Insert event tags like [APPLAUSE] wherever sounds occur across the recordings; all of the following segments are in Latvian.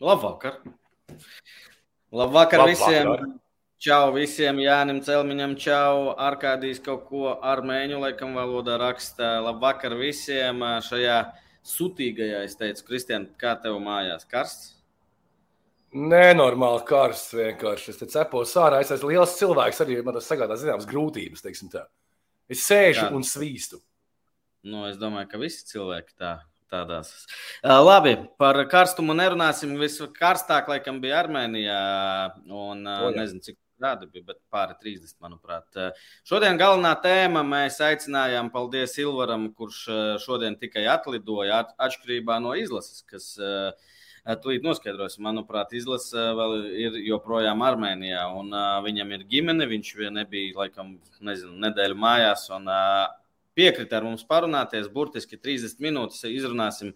Labvakar! Labvakar, Labvakar. visiem! Čau visiem, Jānim Celmiņam, čau, Arkādijs kaut ko armēņu laikam valodā raksta. Labvakar visiem šajā sutīgajā, es teicu, Kristian, kā tev mājās karsts? Nenormāli karsts vienkārši. Es te cepos ārā, es esmu liels cilvēks, arī man tas sagādā zināmas grūtības, teiksim tā. Es sēžu Jā. un svīstu. Nu, es domāju, ka visi cilvēki tā Tādās. Uh, labi, par karstumu nerunāsim. Viskarstākāk, laikam, bija Armēnijā. Un, uh, nezinu, cik grādi bija, bet pāri 30, manuprāt. Šodien galvenā tēma mēs aicinājām, paldies Ilvaram, kurš šodien tikai atlidoja atšķirībā no izlases, kas tūlīt noskaidros. Manuprāt, izlase vēl ir joprojām Armēnijā, un viņam ir ģimene, viņš nebija, laikam, nezinu, nedēļu mājās. Un, piekrita ar mums parunāties. Burtiski 30 minūtes izrunāsim,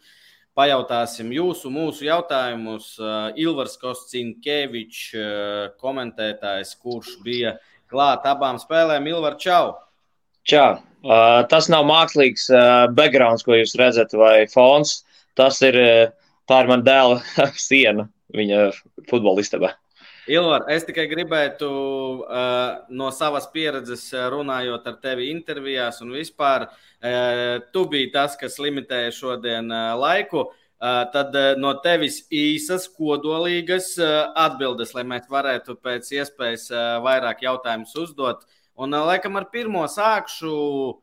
pajautāsim jūsu, mūsu jautājumus. Uh, Ilvars Kostinkevičs, uh, komentētājs, kurš bija klāt abām spēlēm. Ilvar, čau! Čau! Uh, tas nav mākslīgs backgrounds, ko jūs redzat, vai fons. Tas ir, tā ir man dēla [LAUGHS] siena viņa futbolistabā. Ilvar, es tikai gribētu uh, no savas pieredzes runājot ar tevi intervijās un vispār, uh, tu biji tas, kas limitēja šodien uh, laiku. Uh, tad uh, no tevis īsas, kodolīgas uh, atbildes, lai mēs varētu pēc iespējas uh, vairāk jautājumus uzdot. Un, uh, laikam, ar pirmo sākšu uh,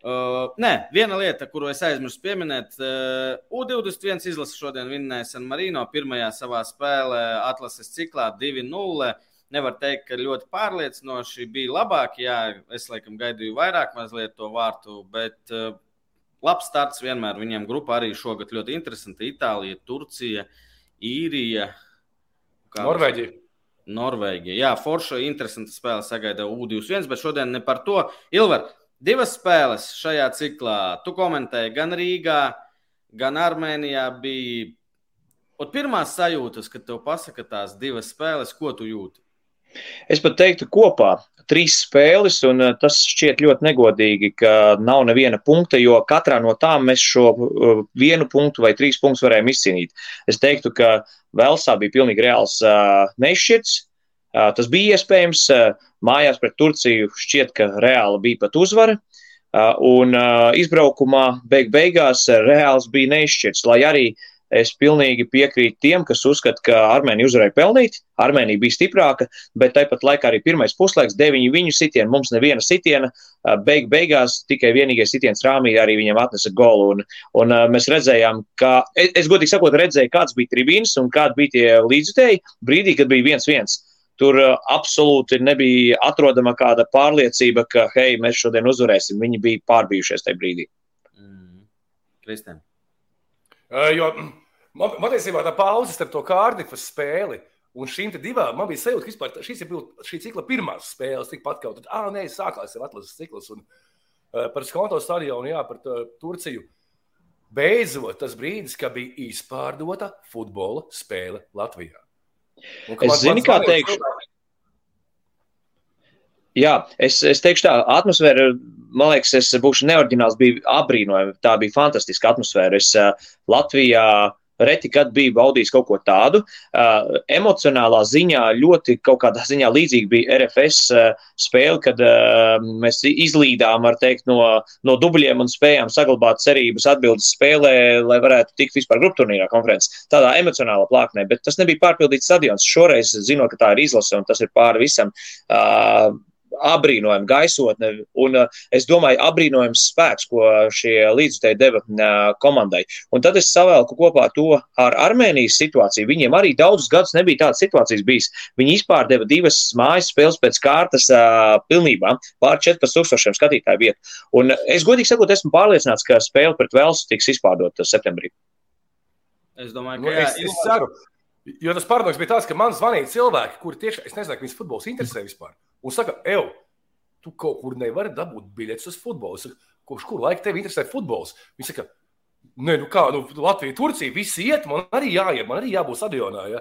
Uh, nē, viena lieta, kuru es aizmirsu pieminēt, uh, U21 izlase šodien vinnēja San Marino pirmajā savā spēlē atlases ciklā 2-0. Nevar teikt, ka ļoti pārliecinoši bija labāk. Jā, es laikam gaidīju vairāk mazliet to vārtu, bet uh, labs starts vienmēr. Viņiem grupa arī šogad ļoti interesanta. Itālija, Turcija, Īrija. Norvēģija. Norvēģija. Jā, forša, interesanta spēle sagaida U21, bet šodien ne par to. Ilvar, Divas spēles šajā ciklā. Tu komentēji gan Rīgā, gan Armēnijā. Bija Ot pirmās sajūtas, kad tev pasaka tās divas spēles, ko tu jūti? Es pat teiktu, kopā trīs spēles, un eh, tas šķiet ļoti negodīgi, ka nav neviena punkta, jo katrā no tām mēs šo eh, vienu punktu vai trīs punktus varējām izcīnīt. Es teiktu, ka Velsā bija pilnīgi reāls uh, nešķirts. Uh, tas bija iespējams. Uh, Mājās pret Turciju šķiet, ka reāli bija pat uzvara. Un izbraukumā beig beigās reāls bija neizšķirts, lai arī es pilnīgi piekrītu tiem, kas uzskata, ka Armēnija uzvarēja pelnīt, Armēnija bija stiprāka, bet tāpat laikā arī pirmais puslaiks, deviņi viņu sitieni, mums neviena sitiena, beig beigās tikai vienīgais sitiens Rāmī arī viņam atnesa golu. Un, un mēs redzējām, ka, es godīgi sakot, redzēju, kāds bija tribīns un kādi bija tie līdzutēji brīdī, kad bija viens viens. Tur uh, absolūti nebija atrodama kāda pārliecība, ka, hei, mēs šodien uzvarēsim. Viņi bija pārbijušies tajā brīdī. Mm. Kristēn. Uh, jo man, man īstenībā tā pauze starp to kārdifas spēli un šīm divām man bija sajūta, ka vispār, šīs ir šī cikla pirmās spēles. Tikpat kaut kā, ah, nē, sākās jau atlases cikls. Un, uh, par Skonto stadionu, jā, par tā, Turciju. Beidzot, tas brīdis, kad bija izpārdota futbola spēle Latvijā. Es zinu, kā teikšu. Jā, es, es teikšu tā, atmosfēra, man liekas, es būšu neorģināls, bija apbrīnojama. Tā bija fantastiska atmosfēra. Es uh, Latvijā reti kad biju baudījis kaut ko tādu. Uh, emocionālā ziņā ļoti kaut kādā ziņā līdzīgi bija RFS uh, spēle, kad uh, mēs izlīdām, var teikt, no, no dubļiem un spējām saglabāt cerības atbildes spēlē, lai varētu tikt vispār grupu turnīrā konferences. Tādā emocionālā plāksnē, bet tas nebija pārpildīts stadions. Šoreiz, zinot, ka tā ir izlase un tas ir pāri visam, uh, apbrīnojama gaisotne un, uh, es domāju, apbrīnojams spēks, ko šie līdzutēji deva uh, komandai. Un tad es savēlku kopā to ar Armēnijas situāciju. Viņiem arī daudzus gadus nebija tādas situācijas bijis. Viņi izpārdeva divas mājas spēles pēc kārtas uh, pilnībā, pār 14,000 skatītāju vietu. Un es godīgi sakot, esmu pārliecināts, ka spēle pret Velsu tiks izpārdota septembrī. Es domāju, ka nu, jā, es, es ceru. Jo tas paradoks bija tas, ka man zvanīja cilvēki, kuri tieši, es nezinu, viņas futbols interesē vispār. Un saka, Ev, tu kaut kur nevari dabūt biļetes uz futbolu. Saku, Kopš kura laika tev interesē futbols? Viņi saka, nē, nu kā, nu, Latvija, Turcija, visi iet, man arī jāiet, man arī jābūt stadionā. Ja?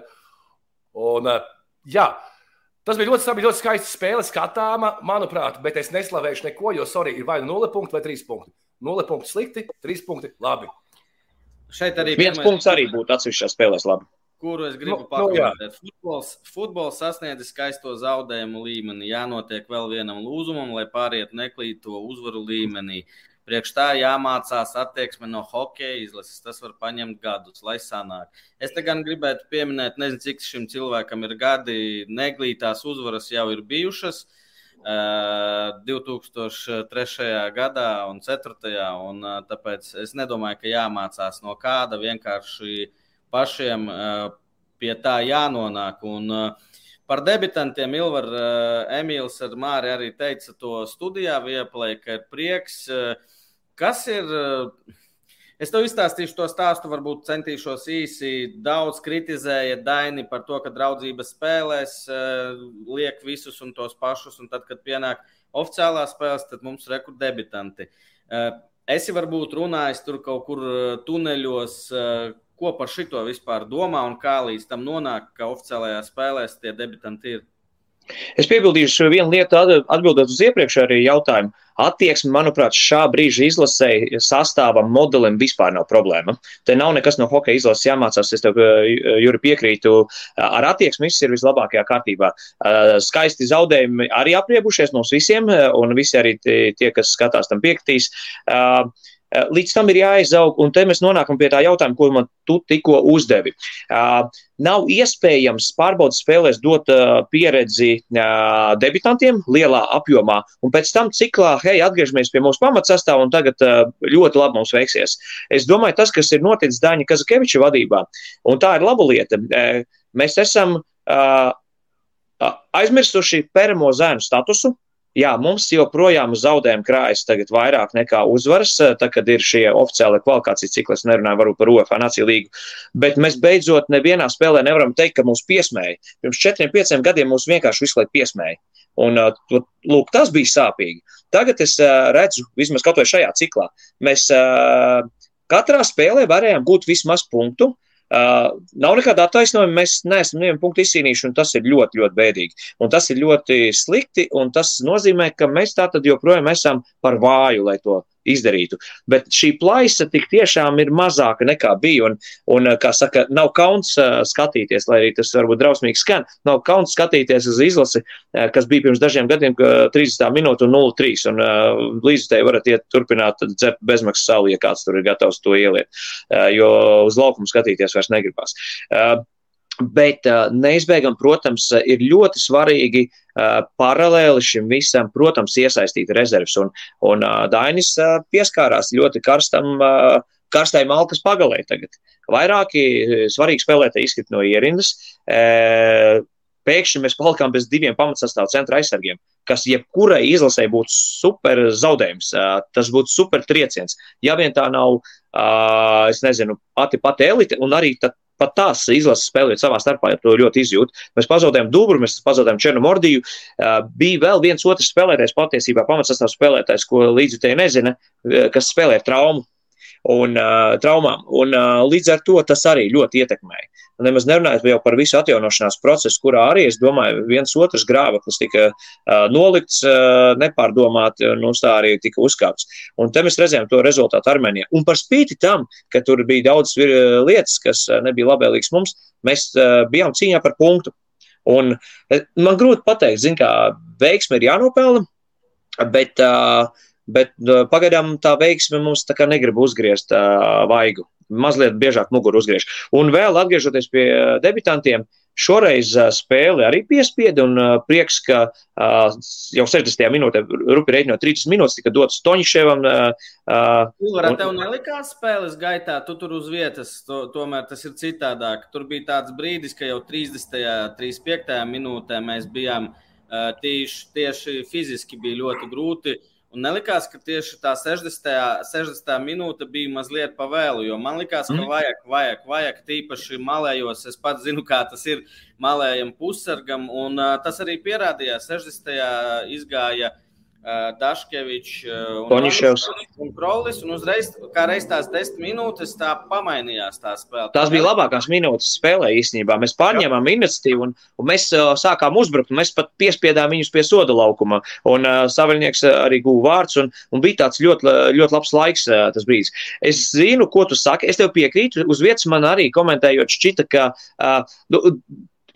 Un, jā, tas bija ļoti, bija ļoti skaists spēle, skatāma, manuprāt, bet es neslavēšu neko, jo, sorry, ir vai nu 0 punkti vai 3 punkti. 0 punkti slikti, 3 punkti labi. Šeit arī viens punkts arī būtu atsevišķā spēlēs labi. Kuru es gribu nu, pakomentēt. Nu, futbols, futbols sasniedz skaisto zaudējumu līmeni. Jānotiek vēl vienam lūzumam, lai pāriet neklīt to uzvaru līmenī. Priekš tā jāmācās attieksme no hokeja izlases. Tas var paņemt gadus, lai sanāk. Es te gan gribētu pieminēt, nezinu, cik šim cilvēkam ir gadi. Neglītās uzvaras jau ir bijušas. Uh, 2003. gadā un 2004. Un, uh, tāpēc es nedomāju, ka jāmācās no kāda. Vienkārši pašiem uh, pie tā jānonāk. Un, uh, Par debitantiem Ilvar uh, Emīls ar Māri arī teica to studijā, Vieplē, ka ir prieks. Kas ir? Eh, es tev izstāstīšu to stāstu, varbūt centīšos īsi. Daudz kritizēja Daini par to, ka draudzības spēlēs eh, liek visus un tos pašus, un tad, kad pienāk oficiālās spēles, tad mums ir debitanti. Eh, esi varbūt runājis tur kaut kur tuneļos, ko par šito vispār domā un kā līdz tam nonāk, ka oficiālajā spēlēs tie debitanti ir. Es piebildīšu vienu lietu, atbildot uz iepriekšējo jautājumu. Attieksme, manuprāt, šā brīža izlasēji sastāvam modelim vispār nav problēma. Te nav nekas no hokeja izlases jāmācās. Es tev, Juri, piekrītu. Ar attieksmi viss ir vislabākajā kārtībā. Skaisti zaudējumi arī apriebušies mums visiem, un visi arī tie, kas skatās, tam piekritīs. Uh, Eh, līdz tam ir jāizaug, un te mēs nonākam pie tā jautājuma, ko man tu tikko uzdevi. Uh, nav iespējams pārbaudas spēlēs dot uh, pieredzi debitantiem lielā apjomā, un pēc tam ciklā, hei, atgriežamies pie mūsu pamatsastāvā, un tagad ļoti labi mums veiksies. Es domāju, tas, kas ir noticis Daņa Kazakeviča vadībā, un tā ir laba lieta, mēs esam aizmirsuši peramo zēnu statusu, Jā, mums joprojām zaudējumi krājas tagad vairāk nekā uzvaras, eh, tā, kad ir šie oficiāli kvalifikācijas cikli. Es nerunāju varbūt par UFA nāciju līgu, bet mēs beidzot nevienā spēlē nevaram teikt, ka mūs piesmēja. Pirms četriem, pieciem gadiem mūs vienkārši visu laiku piesmēja. Un, uh, lūk, tas bija sāpīgi. Tagad es uh, redzu, vismaz kaut vai šajā ciklā, mēs katrā spēlē varējām gūt vismaz punktu. Uh, nav nekāda attaisnojuma. Mēs neesam nevienu punktu izcīnījuši, un tas ir ļoti, ļoti bēdīgi. Un tas ir ļoti slikti, un tas nozīmē, ka mēs tā tad joprojām esam par vāju, lai to izdarītu. Bet šī plaisa tik tiešām ir mazāka nekā bija. Un, un kā saka, nav kauns skatīties, lai arī tas varbūt drausmīgi skan, nav kauns skatīties uz izlasi, kas bija pirms dažiem gadiem, 30 minūtu un 0,3. Un līdz tai varat iet turpināt dzert bezmaksas sauli, ja kāds tur ir gatavs to ieliet, jo uz laukumu skatīties vairs negribas. Bet neizbēgam, protams, ir ļoti svarīgi paralēli šim visam, protams, iesaistīt rezerves. Un, un Dainis pieskārās ļoti karstam, karstai malkas pagalē tagad. Vairāki svarīgi spēlētāji izkrīt no ierindas. Pēkšņi mēs palikām bez diviem pamatsastāvu centra aizsargiem, kas jebkurai izlasē būtu super zaudējums. Tas būtu super trieciens. Ja vien tā nav, es nezinu, pati pati elite, un arī tad pat tās izlases spēlējot savā starpā, ja to ļoti izjūt. Mēs pazaudējām Dubru, mēs pazaudējām Černomordiju. Uh, bija vēl viens otrs spēlētājs, patiesībā pamatsastāvs spēlētājs, ko līdzjutēji nezina, kas spēlē traumu un uh, traumām. Un, uh, līdz ar to tas arī ļoti ietekmēja. Nemaz nerunājot jau par visu atjaunošanās procesu, kurā arī, es domāju, viens otrs grāveklis tika uh, nolikts, uh, nepārdomāti, un uz tā arī tika uzkāpts. Un te mēs redzējām to rezultātu Armēnijā. Un par spīti tam, ka tur bija daudz lietas, kas nebija labvēlīgas mums, mēs uh, bijām cīņā par punktu. Un man grūti pateikt, zin, kā veiksme ir jānopelna, bet uh, bet pagaidām tā veiksme mums tā kā negrib uzgriezt uh, vaigu. Mazliet biežāk muguru uzgriež. Un vēl atgriežoties pie debitantiem, šoreiz uh, spēle arī piespieda, un uh, prieks, ka uh, jau 60. minūtē, rupi reiķinot 30 minūtes, tika dots Toņševam. Ilvarā, tev nelikās spēles gaitā, tu tur uz vietas, to, tomēr tas ir citādāk. Tur bija tāds brīdis, ka jau 30. 35. minūtē mēs bijām tieši, tieši fiziski bija ļoti grūti. Uh, Un nelikās, ka tieši tā 60. 60. minūte bija mazliet pavēlu, jo man likās, ka mm. vajag, vajag, vajag tīpaši malējos. Es pats zinu, kā tas ir malējam pussargam, un uh, tas arī pierādījās. 60. izgāja Daškevičs un, un Krolis. Un uzreiz, kā reiz tās desmit minūtes, tā pamainījās tā spēle. Tās bija labākās minūtes spēlē īstenībā. Mēs pārņēmām iniciatīvu un, un mēs uh, sākām uzbrukt. Mēs pat piespiedām viņus pie soda laukuma. Un uh, Saviņnieks arī guva vārds un, un bija tāds ļoti, ļoti labs laiks uh, tas brīdis. Es zinu, ko tu saki. Es tev piekrītu. Uz vietas man arī komentējot šķita, ka uh,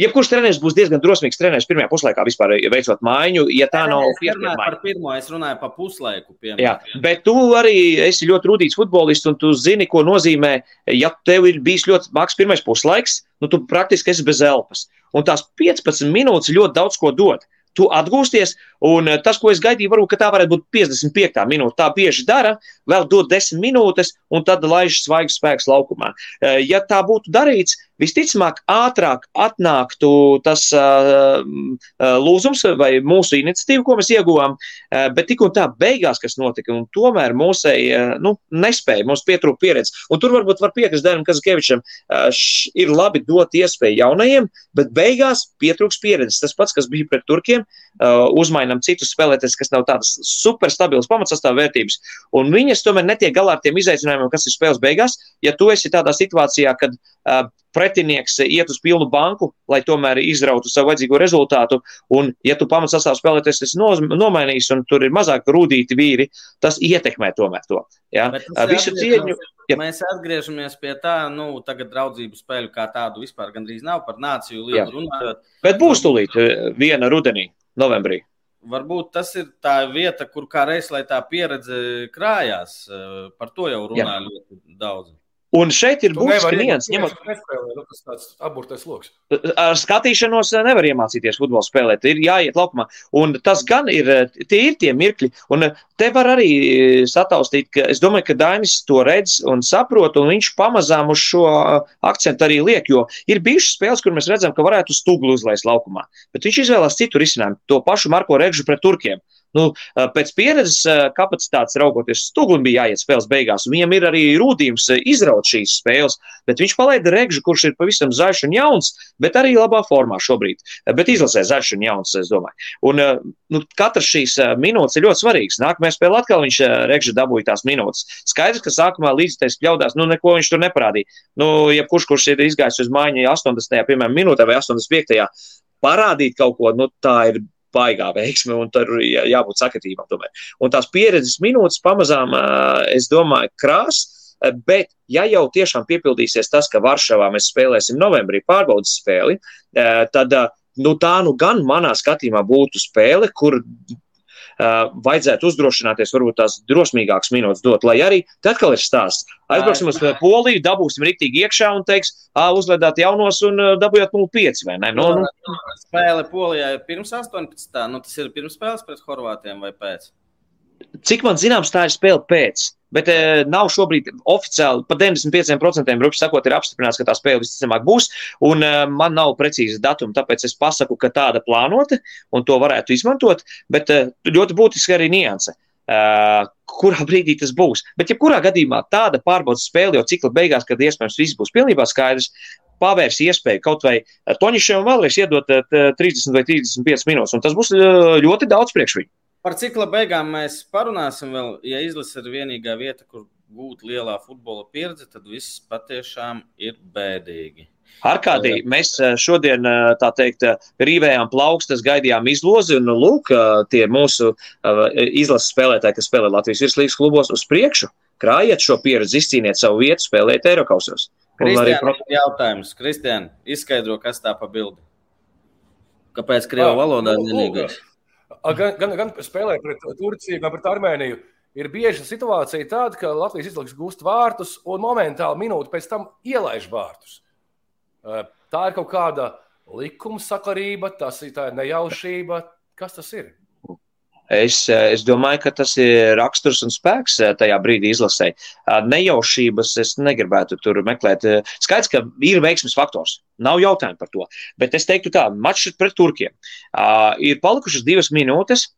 Jebkurš treneris būs diezgan drosmīgs treneris pirmajā puslaikā, vispār veicot mājiņu. Ja tā nav pirmā par pirmo, es runāju par puslaiku. Piemēram. Jā, bet tu arī esi ļoti rudīts futbolists, un tu zini, ko nozīmē, ja tev ir bijis ļoti maks pirmais puslaiks, nu tu praktiski esi bez elpas. Un tās 15 minūtes ļoti daudz ko dod tu atgūsties. Un tas, ko es gaidīju, varbūt tā varētu būt 55. minūte. Tā bieži dara, vēl dod 10 minūtes, un tad laiž svaigs spēks laukumā. Ja tā būtu darīts, visticamāk, ātrāk atnāktu tas uh, lūzums vai mūsu iniciatīva, ko mēs ieguvām, uh, bet tik un tā beigās, kas notika, un tomēr mūsēji uh, nu, nespēja, mums pietrūka pieredze. Un tur varbūt var piekrist Dēram Kazakievičam, uh, š, ir labi dot iespēju jaunajiem, bet beigās pietrūks pieredzes. Tas pats, kas bija pret turkiem, uh, uzmainām citus spēlētājus, kas nav tādas super stabilas pamatsastāvvērtības, un viņas tomēr netiek galā ar tiem izaicinājumiem, kas ir spēles beigās. Ja tu esi tādā situācijā, kad uh, pretinieks iet uz pilnu banku, lai tomēr izrautu savu vajadzīgo rezultātu. Un, ja tu pamatsastāvs spēlēties, tas nomainīs, un tur ir mazāk rūtīti vīri, tas ietekmē tomēr to. Ja? Visu cieņu. Ja. Mēs atgriežamies pie tā, nu, tagad draudzību spēļu kā tādu vispār gandrīz nav par nāciju lielu runājot. Bet būs tūlīt viena rudenī, novembrī. Varbūt tas ir tā vieta, kur kā reiz, lai tā pieredze krājās. Par to jau runā Jā. ļoti daudz. Un šeit ir būtiski nianses. Ņemot... Nu, tas tāds aburtais loks. Ar skatīšanos nevar iemācīties futbolu spēlēt. Ir jāiet laukumā. Un tas gan ir, tie ir tie mirkļi. Un te var arī sataustīt, ka es domāju, ka Dainis to redz un saprot, un viņš pamazām uz šo akcentu arī liek, jo ir bijušas spēles, kur mēs redzam, ka varētu stuglu uzlaist laukumā. Bet viņš izvēlās citu risinājumu, to pašu Marko Regžu pret Turkiem. Nu, pēc pieredzes kapacitātes raugoties, Stūglim bija jāiet spēles beigās. Viņam ir arī rūtījums izraut šīs spēles, bet viņš palaida Regžu, kurš ir pavisam zaļš un jauns, bet arī labā formā šobrīd. Bet izlasē zaļš un jauns, es domāju. Un nu, katrs šīs minūtes ir ļoti svarīgs. Nākamajā spēlē atkal viņš Regža dabūja tās minūtes. Skaidrs, ka sākumā līdztais kļaudās, nu neko viņš tur neparādīja. Nu, jebkurš, kurš ir izgājis uz mājiņu 80. Piemēram, minūtē vai 85. parādīt kaut ko, nu tā ir baigā veiksme, un tur jā, jābūt sakritībām. Tomēr. Un tās pieredzes minūtes pamazām, es domāju, krās. Bet, ja jau tiešām piepildīsies tas, ka Varšavā mēs spēlēsim novembrī pārbaudas spēli, tad nu, tā nu gan manā skatījumā būtu spēle, kur vajadzētu uzdrošināties, varbūt tās drosmīgākas minūtes dot, lai arī tad, kad ir stāsts, aizbrauksim uz Poliju, dabūsim rīktīgi iekšā un teiks, ā, uzledāt jaunos un dabūjāt 0,5 vai ne? No, nu. Spēle Polijā ir pirms 18. Nu, tas ir pirms spēles pret Horvātiem vai pēc? Cik man zināms, tā ir spēle pēc. Bet e, nav šobrīd oficiāli, pa 95% rupi sakot, ir apstiprināts, ka tā spēle visticamāk būs. Un e, man nav precīza datuma, tāpēc es pasaku, ka tāda plānota un to varētu izmantot. Bet e, ļoti būtiski arī nianse. Uh, kurā [LAUGHS] brīdī tas būs. Bet, ja kurā gadījumā tāda pārbaudas spēle jau cikla beigās, kad iespējams viss būs pilnībā skaidrs, pavērs iespēju kaut vai Toņišam vēlreiz iedot 30 vai 35 minūtes, un tas būs ļoti daudz priekš viņu. Par cikla beigām mēs parunāsim vēl. Ja izlase ir vienīgā vieta, kur gūt lielā futbola pieredze, tad viss patiešām ir bēdīgi. Arkādī, mēs eh, šodien, eh, tā teikt, rīvējām plaukstas, gaidījām izlozi, un, lūk, eh, tie mūsu izlases spēlētāji, kas spēlē Latvijas virslīgas klubos, uz priekšu, krājiet šo pieredzi, izcīniet savu vietu, spēlēt Eiropausos. Kristiāna, pro... jautājums, Kristiāna, izskaidro, kas tā pa bildi? Kāpēc Krievu valodā ir vienīgais? Gan, gan, gan spēlē pret Turciju, gan pret Armēniju. Ir bieži situācija tāda, ka Latvijas izlaiks gūst vārtus un momentāli minūti pēc tam ielaiž vārtus. Tā ir kaut kāda likuma sakarība, tas ir nejaušība. Kas tas ir? Es, es domāju, ka tas ir raksturs un spēks eh, tajā brīdī izlasē. Nejaušības es negribētu tur meklēt. Skaidrs, ka ir veiksmes faktors. Nav jautājumu par to. Bet es teiktu tā, mačs pret turkiem. Ir palikušas divas minūtes.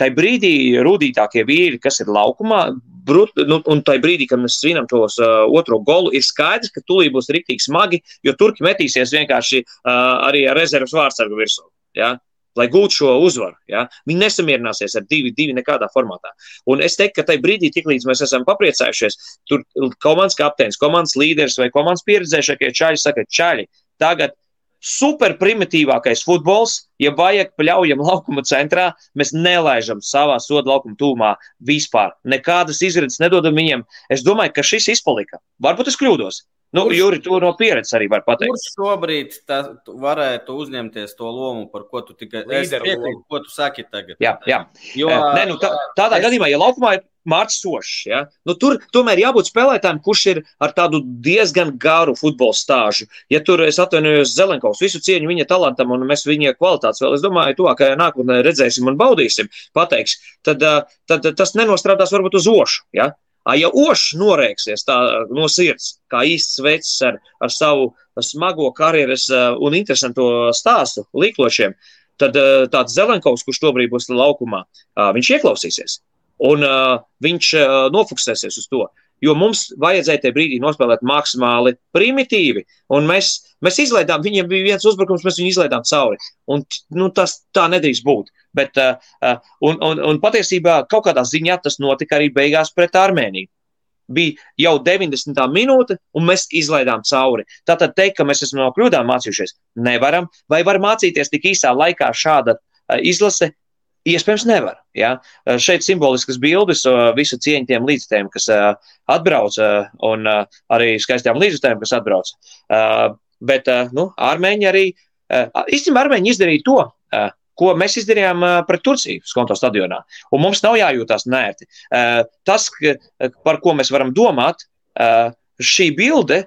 Tai brīdī rūtītākie vīri, kas ir laukumā, brut, nu, un tajā brīdī, kad mēs svinam tos uh, otro golu, ir skaidrs, ka tūlīt būs rīktīgi smagi, jo turki metīsies vienkārši uh, arī ar rezerves vārdsargu virsū. Ja? Lai gūtu šo uzvaru. Ja? Viņi nesamierināsies ar divu, divu nekādā formātā. Un es teiktu, ka tajā brīdī, tiklīdz mēs esam papriecājušies, tur komandas kapteinis, komandas līderis vai komandas pieredzējušākie čaļi saka, čaļi, tagad super primitīvākais futbols, ja vajag pļaujam laukuma centrā, mēs nelaižam savā soda laukuma tūmā vispār. Nekādas izredzes nedodam viņiem. Es domāju, ka šis izpalika. Varbūt es kļūdos. Nu, kurš, Juri, to no pieredzes arī var pateikt. Kurš šobrīd tā, varētu uzņemties to lomu, par ko tu tikai piekrīti, ko tu saki tagad? Jā, jā. Jo, Nē, nu, tā, tādā es... gadījumā, ja laukumā ir Mārcis Sošs, ja, nu, tur tomēr jābūt spēlētājiem, kurš ir ar tādu diezgan garu futbola stāžu. Ja tur es atvainojos Zelenkovs, visu cieņu viņa talantam un mēs viņa kvalitātes vēl, es domāju, tuvākajā nākotnē redzēsim un baudīsim, pateiks, tad, tad tas nenostrādās varbūt uz ošu. Ja? Ja Ošs norēksies tā no sirds, kā īsts vecs ar, ar savu smago karjeras un interesanto stāstu līklošiem, tad tāds Zelenkovs, kurš tobrīd būs laukumā, viņš ieklausīsies. Un viņš nofokusēsies uz to. Jo mums vajadzēja tajā brīdī nospēlēt maksimāli primitīvi. Mēs, mēs izlaidām, viņiem bija viens uzbrukums, mēs viņu izlaidām cauri. Un, nu, tas tā nedrīkst būt. Bet, uh, un, un, un patiesībā kaut kādā ziņā tas notika arī beigās pret Armēniju. Bija jau 90. minūte, un mēs izlaidām cauri. Tātad teikt, ka mēs esam no kļūdām mācījušies, nevaram. Vai var mācīties tik īsā laikā šāda uh, izlase? Iespējams, nevar. Ja? Šeit simboliskas bildes, visu cieņu tiem līdzstājiem, kas atbrauc, un arī skaistām līdzstājiem, kas atbrauc. Bet nu, armēņi arī, īstenībā, armēņi izdarīja to, ko mēs izdarījām pret Turciju Skonto stadionā. Un mums nav jājūtās nērti. Tas, par ko mēs varam domāt, šī bilde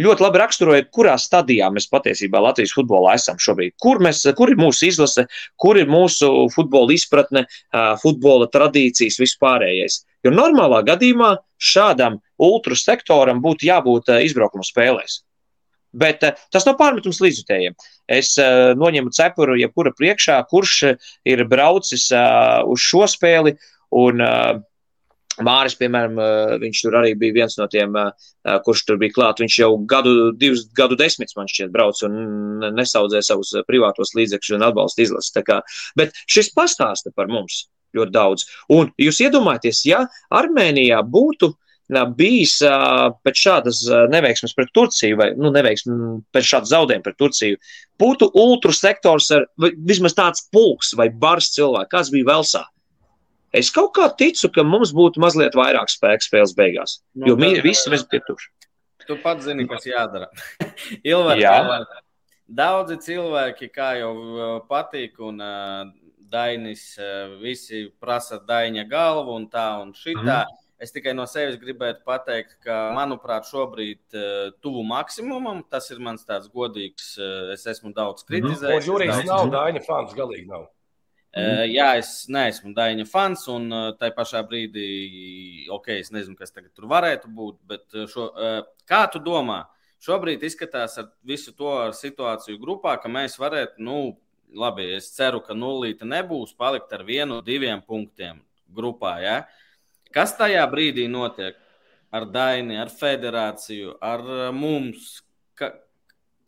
ļoti labi raksturoja, kurā stadijā mēs patiesībā Latvijas futbolā esam šobrīd. Kur, mēs, kur ir mūsu izlase, kur ir mūsu futbola izpratne, futbola tradīcijas, vispārējais. Jo normālā gadījumā šādam ultra sektoram būtu jābūt izbraukuma spēlēs. Bet tas nav pārmetums līdzjutējiem. Es uh, noņemu cepuru, jebkura priekšā, kurš ir braucis uh, uz šo spēli. Un, uh, Māris, piemēram, viņš tur arī bija viens no tiem, kurš tur bija klāt. Viņš jau gadu, divus gadu desmitus, man šķiet, brauc un nesaudzē savus privātos līdzekļus un atbalsta izlases. Bet šis pastāsta par mums ļoti daudz. Un jūs iedomājaties, ja Armēnijā būtu bijis pēc šādas neveiksmes pret Turciju, vai nu, neveiksmes pēc šāda zaudējuma pret Turciju, būtu ultra sektors ar vismaz tāds pulks vai bars cilvēks, kas bija Velsā. Es kaut kā ticu, ka mums būtu mazliet vairāk spēka spēles beigās, nu, jo tad, visi mēs pietuši. Tu pats zini, kas jādara. [LAUGHS] Ilvar, Jā. Daudzi cilvēki, kā jau patīk, un uh, Dainis, uh, visi prasa Daņa galvu un tā un šitā. Mm. Es tikai no sevis gribētu pateikt, ka, manuprāt, šobrīd uh, tuvu maksimumam. Tas ir mans tāds godīgs. Uh, es esmu daudz mhm. kritizējis. Mm. Jurijs nav Daina fans, galīgi nav. Uh, jā, es neesmu Daina fans, un tai pašā brīdī, ok, es nezinu, kas tagad tur varētu būt, bet šo, kā tu domā, šobrīd izskatās ar visu to ar situāciju grupā, ka mēs varētu, nu, labi, es ceru, ka nulīte nebūs, palikt ar vienu, diviem punktiem grupā. Ja? Kas tajā brīdī notiek ar Daini, ar federāciju, ar mums? Ka,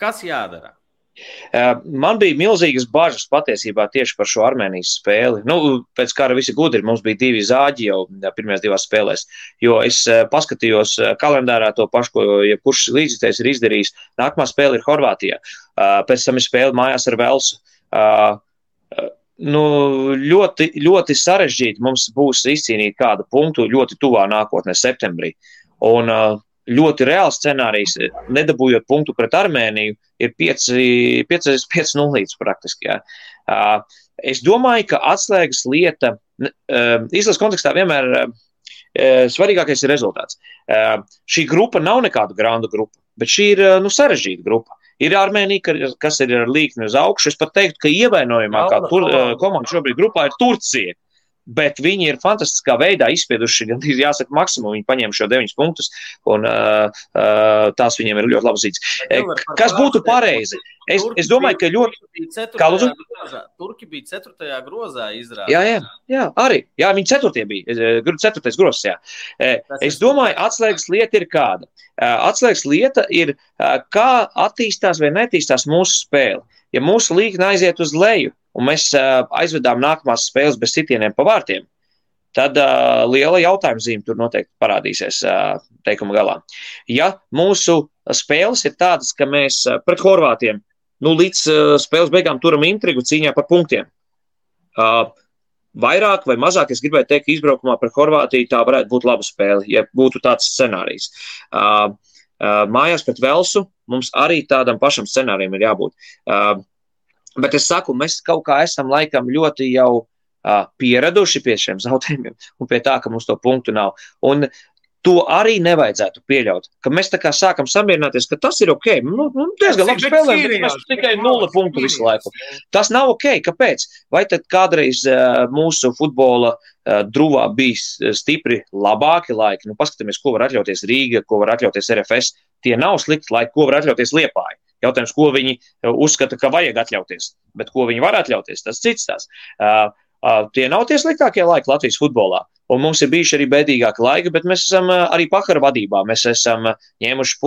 kas jādara? Eh, man bija milzīgas bažas patiesībā tieši par šo Armēnijas spēli. Nu, pēc kara visi gudri, mums bija divi zāģi jau pirmajās divās spēlēs. Jo es eh, paskatījos kalendārā to pašu, ko jebkurš līdzekļs ir izdarījis. Nākamā spēle ir Horvātijā. Pēc tam ir spēle mājās ar Velsu nu, ļoti, ļoti sarežģīti mums būs izcīnīt kādu punktu ļoti tuvā nākotnē, septembrī. Un ļoti reāls scenārijs, nedabūjot punktu pret Armēniju, ir 5-0 līdz praktiski. Jā. Es domāju, ka atslēgas lieta izlases kontekstā vienmēr svarīgākais ir rezultāts. Šī grupa nav nekāda grāmatu grupa, bet šī ir nu, sarežģīta grupa. Ir Armēnija, kas ir ar līkni uz augšu. Es pat teiktu, ka ievainojamākā komanda šobrīd grupā ir Turcija. Bet viņi ir fantastiskā veidā izspieduši, gan jāsaka, maksimumu. Viņi paņēma šo deviņus punktus, un uh, uh, tās viņiem ir ļoti labas zīmes. Kas būtu pareizi? Es, es domāju, ka ļoti. Kā lūdzu? Turki bija 4. grozā izrādīta. Jā, jā, jā, arī. Jā, viņi 4. bija. 4. grozs, jā. Es domāju, atslēgas lieta ir kāda. Atslēgas lieta ir, kā attīstās vai netīstās mūsu spēle. Ja mūsu līkne aiziet uz leju, un mēs aizvedām nākamās spēles bez sitieniem pa vārtiem, tad uh, liela jautājuma zīme tur noteikti parādīsies uh, teikuma galā. Ja mūsu spēles ir tādas, ka mēs uh, pret Horvātiem nu, līdz uh, spēles beigām turam intrigu cīņā par punktiem. Uh, vairāk vai mazāk, es gribēju teikt, izbraukumā par Horvātiju tā varētu būt laba spēle, ja būtu tāds scenārijs. Uh, uh, mājās pret Velsu mums arī tādam pašam scenārijam ir jābūt. Uh, bet es saku, mēs kaut kā esam laikam ļoti jau pieraduši pie šiem zaudējumiem un pie tā, ka mums to punktu nav. Un to arī nevajadzētu pieļaut. Ka mēs tā kā sākam samierināties, ka tas ir ok. Nu, nu, diezgan labi spēlējam, bet mēs tikai nulle punktu visu laiku. Tas nav ok. Kāpēc? Vai tad kādreiz uh, mūsu futbola uh, druvā bija stipri labāki laiki? Nu, paskatāmies, ko var atļauties Rīga, ko var atļauties RFS. Tie nav slikti laiki, ko var atļauties Liepāja. Jautājums, ko viņi uzskata, ka vajag atļauties, bet ko viņi var atļauties, tas cits tās. Uh, Tie nav tie sliktākie laiki Latvijas futbolā. Un mums ir bijuši arī bēdīgāki laiki, bet mēs esam arī pakara vadībā. Mēs esam ņēmuši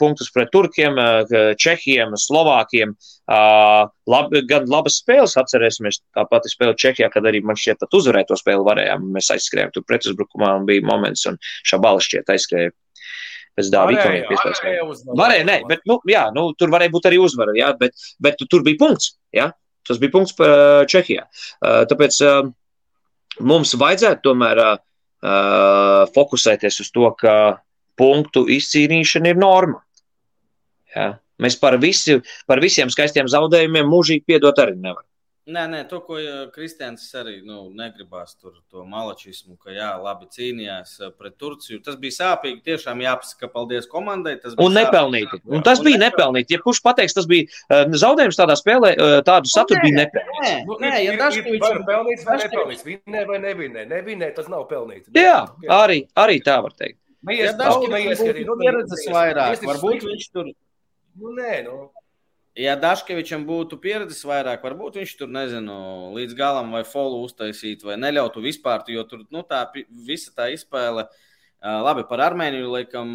punktus pret turkiem, čehiem, slovākiem. Lab, gan labas spēles atcerēsimies, tā pati spēle Čehijā, kad arī man šķiet, pat uzvarēt to spēli varējām. Mēs aizskrējām tur pretuzbrukumā un bija moments, un šabala šķiet aizskrēja pēc piespēlēs. Varēja, nē, bet, nu, jā, nu, tur varēja būt arī uzvara, jā, bet, bet tur bija punkts, jā. Tas bija punkts par Čehijā. Tāpēc mums vajadzētu tomēr fokusēties uz to, ka punktu izcīnīšana ir norma. Ja? Mēs par, visi, par visiem skaistiem zaudējumiem mūžīgi piedot arī nevaram. Nē, nē, to, ko Kristians arī nu, negribās, tur to malačismu, ka jā, labi cīnījās pret Turciju. Tas bija sāpīgi. Tiešām jāpasaka, paldies komandai. Un nepelnīti. Un tas un bija nepelnīti. Ja kurš pateiks, tas bija uh, zaudējums tādā spēlē, uh, tādu saturu bija nepelnīts. Nē, nu, nē, ja tas ir pelnīts vai nepelnīts, vinnē vai nevinnē, nevinnē, tas nav pelnīts. Jā, arī, arī tā var teikt. Ja Dažs ir pieredzes vairāk, varbūt viņš tur. Nu, nē, nu ja Dažkevičam būtu pieredzes vairāk, varbūt viņš tur nezinu, līdz galam vai folu uztaisīt, vai neļautu vispār, jo tur nu, tā visa tā izspēle. Labi, par Armēniju laikam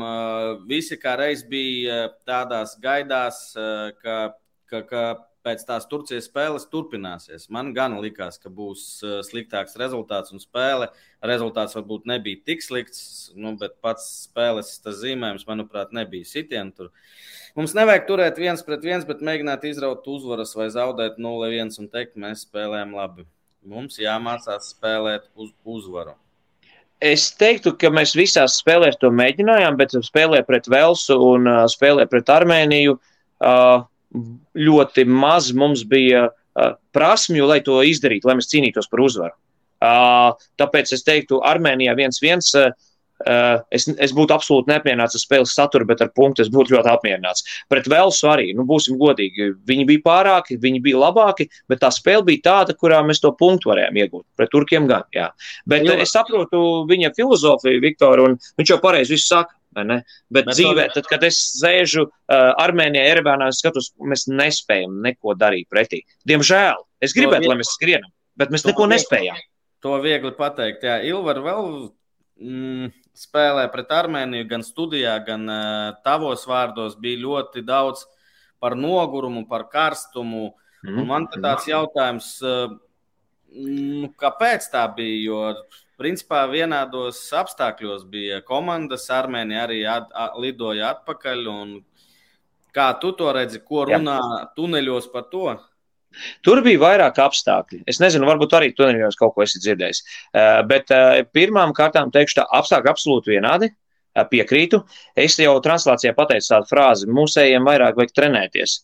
visi kā reiz bija tādās gaidās, ka, ka, ka pēc tās Turcijas spēles turpināsies. Man gan likās, ka būs sliktāks rezultāts un spēle. Rezultāts varbūt nebija tik slikts, nu, bet pats spēles zīmējums, manuprāt, nebija sitiens. Mums nevajag turēt viens pret viens, bet mēģināt izraut uzvaras vai zaudēt 0-1 un teikt, mēs spēlējam labi. Mums jāmācās spēlēt uz uzvaru. Es teiktu, ka mēs visās spēlēs to mēģinājām, bet spēlē pret Velsu un uh, spēlē pret Armēniju uh, ļoti maz mums bija uh, prasmju, lai to izdarītu, lai mēs cīnītos par uzvaru. Uh, tāpēc es teiktu, Armēnijā 1-1. Uh, es, es būtu absolūti neapmierināts ar spēles saturu, bet ar punktu es būtu ļoti apmierināts. Pret Velsu arī, nu, būsim godīgi, viņi bija pārāki, viņi bija labāki, bet tā spēle bija tāda, kurā mēs to punktu varējām iegūt. Pret turkiem gan, jā. Bet jo. es saprotu viņa filozofiju, Viktor, un viņš jau pareizi visu saka. Bet, bet dzīvē, tad, kad es sēžu uh, Armēnijā, Erevānā, es skatos, mēs nespējam neko darīt pretī. Diemžēl es gribētu, lai mēs skrienam, bet mēs neko nespējam. To viegli pateikt. Jā, Ilvar vēl mm, spēlē pret Armēniju, gan studijā, gan uh, tavos vārdos bija ļoti daudz par nogurumu, par karstumu. Mm. Man ir tāds jautājums, uh, kāpēc tā bija? Jo, principā, vienādos apstākļos bija komandas, Armēnija arī at, at, lidoja atpakaļ. Kā tu to redzi, ko runā Jā. tuneļos par to? Tur bija vairāk apstākļi. Es nezinu, varbūt arī tuneļos kaut ko esi dzirdējis. Eh, bet eh, pirmām kārtām teikšu, tā apstākļi absolūti vienādi. Eh, piekrītu. Es jau translācijā pateicu tādu frāzi: mūsējiem vairāk vajag trenēties.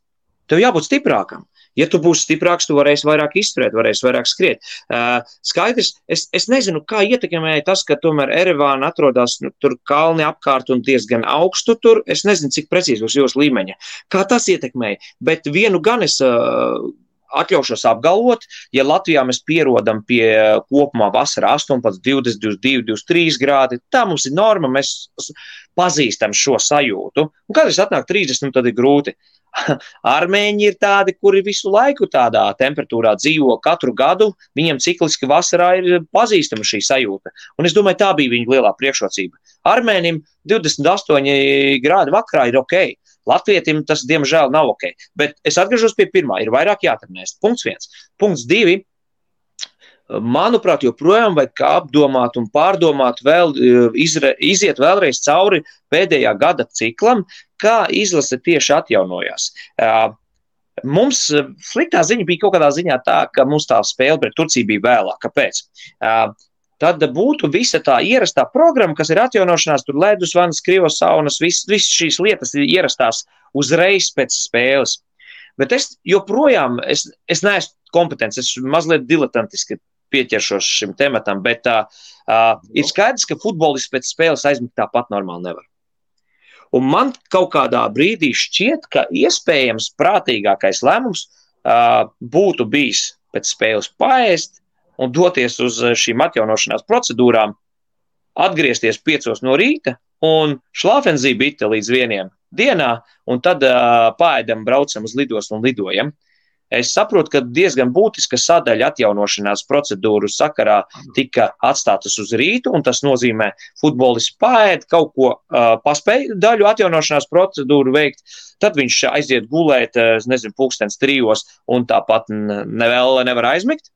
Tev jābūt stiprākam. Ja tu būsi stiprāks, tu varēsi vairāk izturēt, varēsi vairāk skriet. Uh, skaidrs, es, es nezinu, kā ietekmēja tas, ka tomēr Erevāna atrodas nu, tur kalni apkārt un diezgan augstu tur. Es nezinu, cik precīzi uz jūsu līmeņa. Kā tas ietekmēja, bet vienu gan es. Uh, atļaušos apgalvot, ja Latvijā mēs pierodam pie kopumā vasarā 18, 20, 22, 23 grādi, tā mums ir norma, mēs pazīstam šo sajūtu. Un kad es atnāku 30, tad ir grūti. [LAUGHS] Armēņi ir tādi, kuri visu laiku tādā temperatūrā dzīvo katru gadu. Viņiem cikliski vasarā ir pazīstama šī sajūta. Un es domāju, tā bija viņa lielā priekšrocība. Armēnim 28 grādi vakarā ir ok. Latvijam tas, diemžēl, nav ok. Bet es atgriežos pie pirmā. Ir vairāk jāatrenēs. Punkts viens. Punkts divi. Manuprāt, joprojām vajag apdomāt un pārdomāt, vēl, izre, iziet vēlreiz cauri pēdējā gada ciklam, kā izlase tieši atjaunojās. Mums sliktā ziņa bija kaut kādā ziņā tā, ka mums tā spēle pret Turciju bija vēlāk. Kāpēc? Tad būtu visa tā ierastā programma, kas ir atjaunošanās, tur ledus, vanas, krivas saunas, visas vis šīs lietas ir ierastās uzreiz pēc spēles. Bet es joprojām, es, es neesmu kompetents, es mazliet diletantiski pieķeršos šim tematam, bet uh, uh, ir skaidrs, ka futbolists pēc spēles aizmigt tāpat normāli nevar. Un man kaut kādā brīdī šķiet, ka iespējams prātīgākais lēmums uh, būtu bijis pēc spēles paēst, un doties uz eh, šīm atjaunošanās procedūrām, atgriezties piecos no rīta un šlāfenzībīte līdz vieniem dienā, un tad uh, pāēdam, braucam uz lidostu un lidojam. Es saprotu, ka diezgan būtiska sadaļa atjaunošanās procedūru sakarā tika atstātas uz rītu, un tas nozīmē, ka futbolists pāēd kaut ko uh, paspēj daļu atjaunošanās procedūru veikt, tad viņš aiziet gulēt, uh, nezinu, pulkstens trijos, un tāpat nevēl nevar aizmigt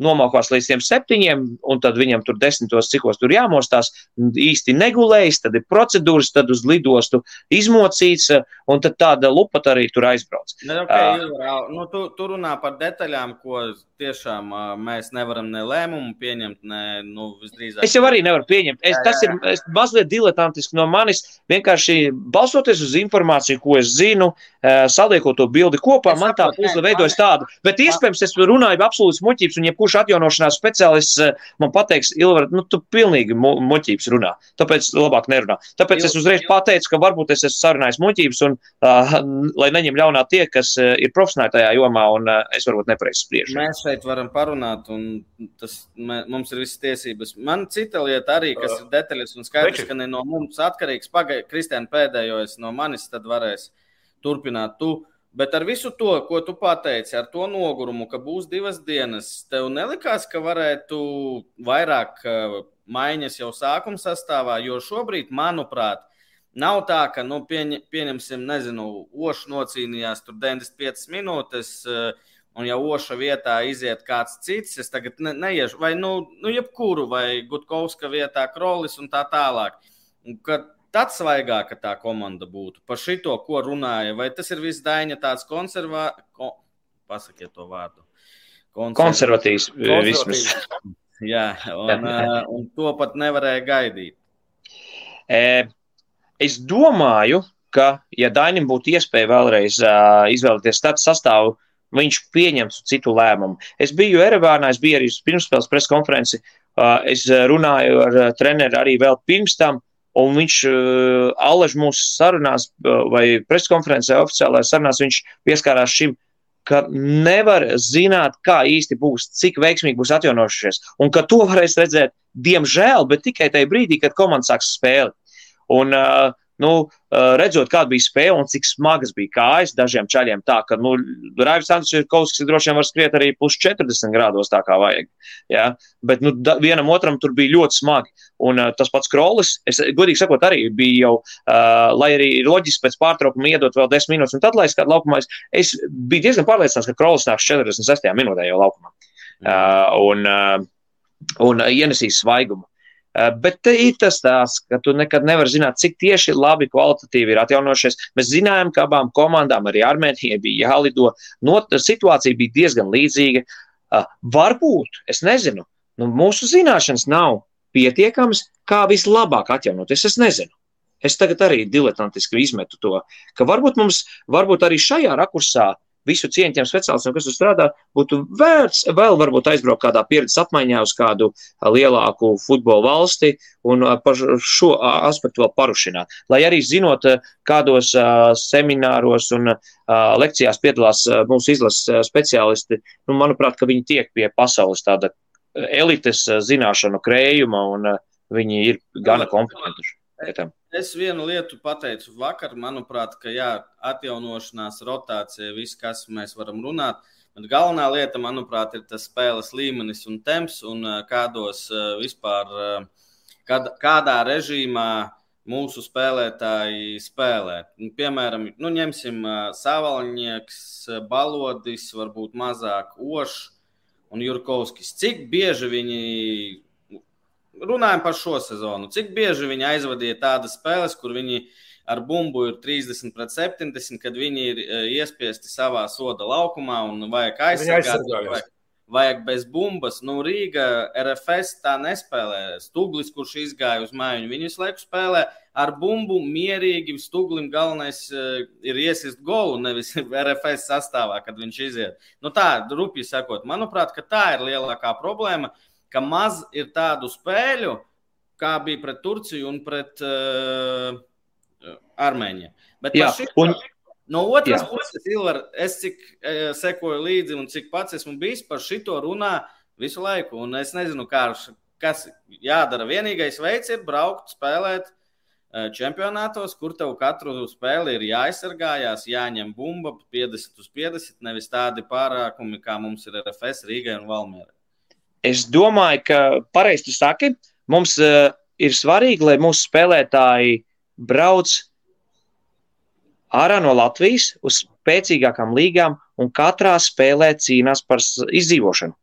nomokās līdz tiem septiņiem, un tad viņam tur desmitos, cikos tur jāmostās, īsti negulējis, tad ir procedūras, tad uz lidostu izmocīts, un tad tāda lupata arī tur aizbrauc. Ne, okay, uh, nu, tu, tu runā par detaļām, ko tiešām uh, mēs nevaram ne lēmumu pieņemt, ne nu, visdrīzāk. Es jau arī nevaru pieņemt. Es, jā, jā. Tas ir es, mazliet diletantiski no manis, vienkārši balsoties uz informāciju, ko es zinu, uh, saliekot to bildi kopā, es man tā puzle veidojas tāda. Bet iespējams, es runāju absolūts muļķības, un jebkurš jebkurš atjaunošanās speciālists eh, man pateiks, Ilvar, nu, tu pilnīgi muļķības runā. Tāpēc labāk nerunā. Tāpēc es uzreiz pateicu, ka varbūt es esmu sarunājis muļķības, un uh, lai neņem ļaunā tie, kas uh, ir profesionāli tajā jomā, un uh, es varbūt nepareizi spriežu. Mēs šeit varam parunāt, un tas mē, mums ir visas tiesības. Man cita lieta arī, kas ir detaļas un skaidrs, ka ne no mums atkarīgs. Pagaidi, Kristiāna pēdējojas no manis, tad varēs turpināt tu. Bet ar visu to, ko tu pateici, ar to nogurumu, ka būs divas dienas, tev nelikās, ka varētu vairāk maiņas jau sākuma sastāvā, jo šobrīd, manuprāt, nav tā, ka, nu, pieņ, pieņemsim, nezinu, Oša nocīnījās tur 95 minūtes, eh, un ja Oša vietā iziet kāds cits, es tagad ne, neiešu, vai, nu, nu jebkuru, vai Gutkovska vietā Krolis un tā tālāk. Un, kad tad svaigāka tā komanda būtu. Par šito, ko runāja, vai tas ir viss Daņa tāds konservatīvs, ko... pasakiet to vārdu. Konservatīvs, vismaz. Jā, un, un to pat nevarēja gaidīt. Es domāju, ka, ja Dainam būtu iespēja vēlreiz izvēlēties tādu sastāvu, viņš pieņemtu citu lēmumu. Es biju Erevānā, es biju arī pirmspēles preskonferenci, es runāju ar treneri arī vēl pirms tam, Un viņš uh, alaž mūsu sarunās uh, vai preskonferencē oficiālajā sarunās, viņš pieskārās šim, ka nevar zināt, kā īsti būs, cik veiksmīgi būs atjaunojušies. Un ka to varēs redzēt, diemžēl, bet tikai tajā brīdī, kad komanda sāks spēli. Un, uh, nu, redzot, kāda bija spēle un cik smagas bija kājas dažiem čaļiem, tā ka nu, Raivs Andriņš droši vien var skriet arī plus 40 grādos, tā kā vajag. Ja? Bet nu, da, vienam otram tur bija ļoti smagi. Un uh, tas pats Krolis, es godīgi sakot, arī bija jau, uh, lai arī ir loģiski pēc pārtraukuma iedot vēl 10 minūtes, un tad, lai es kādu laukumā, es biju diezgan pārliecināts, ka Krolis nāks 46. minūtē jau laukumā. Uh, un, uh, un ienesīs svaigumu. Eh, bet te ir tas tās, ka tu nekad nevari zināt, cik tieši labi kvalitatīvi ir atjaunojušies. Mēs zinājām, ka abām komandām, arī Armēnijai, bija jālido. Not, situācija bija diezgan līdzīga. Uh, varbūt, es nezinu, nu, mūsu zināšanas nav pietiekamas, kā vislabāk atjaunoties. Es nezinu. Es tagad arī diletantiski izmetu to, ka varbūt mums, varbūt arī šajā rakursā uh, visu cieņķiem speciālistiem, kas tur strādā, būtu vērts vēl varbūt aizbraukt kādā pieredzes apmaiņā uz kādu lielāku futbola valsti un par šo aspektu vēl parušināt. Lai arī zinot, kādos semināros un lekcijās piedalās mūsu izlases speciālisti, nu, manuprāt, ka viņi tiek pie pasaules tāda elites zināšanu krējuma un viņi ir gana kompetenti. Es vienu lietu pateicu vakar, manuprāt, ka jā, atjaunošanās, rotācija, viss, kas mēs varam runāt. Bet galvenā lieta, manuprāt, ir tas spēles līmenis un temps un kādos vispār, kād, kādā režīmā mūsu spēlētāji spēlē. Nu, piemēram, nu, ņemsim Savalnieks, Balodis, varbūt mazāk Ošs un Jurkovskis. Cik bieži viņi, runājam par šo sezonu, cik bieži viņi aizvadīja tādas spēles, kur viņi ar bumbu ir 30 pret 70, kad viņi ir iespiesti savā soda laukumā un vajag aizsargāt vajag bez bumbas. Nu, Rīga RFS tā nespēlē. Stūglis, kurš izgāja uz māju, viņu visu laiku spēlē ar bumbu mierīgi. Stūglim galvenais uh, ir iesist golu, nevis [LAUGHS] RFS sastāvā, kad viņš iziet. Nu, tā, rupi sakot, manuprāt, tā ir lielākā problēma, ka maz ir tādu spēļu, kā bija pret Turciju un pret uh, Armēņiem. Bet Jā, šito, un No otras Jā. puses, Ilvar, es cik e, sekoju līdzi un cik pats esmu bijis par šito runā visu laiku. Un es nezinu, kā, kas jādara. Vienīgais veids ir braukt, spēlēt e, čempionātos, kur tev katru spēli ir jāaizsargājās, jāņem bumba 50 uz 50, nevis tādi pārākumi, kā mums ir RFS, Rīgai un Valmierai. Es domāju, ka pareizi tu saki, mums uh, ir svarīgi, lai mūsu spēlētāji brauc ārā no Latvijas uz spēcīgākām līgām un katrā spēlē cīnās par izdzīvošanu,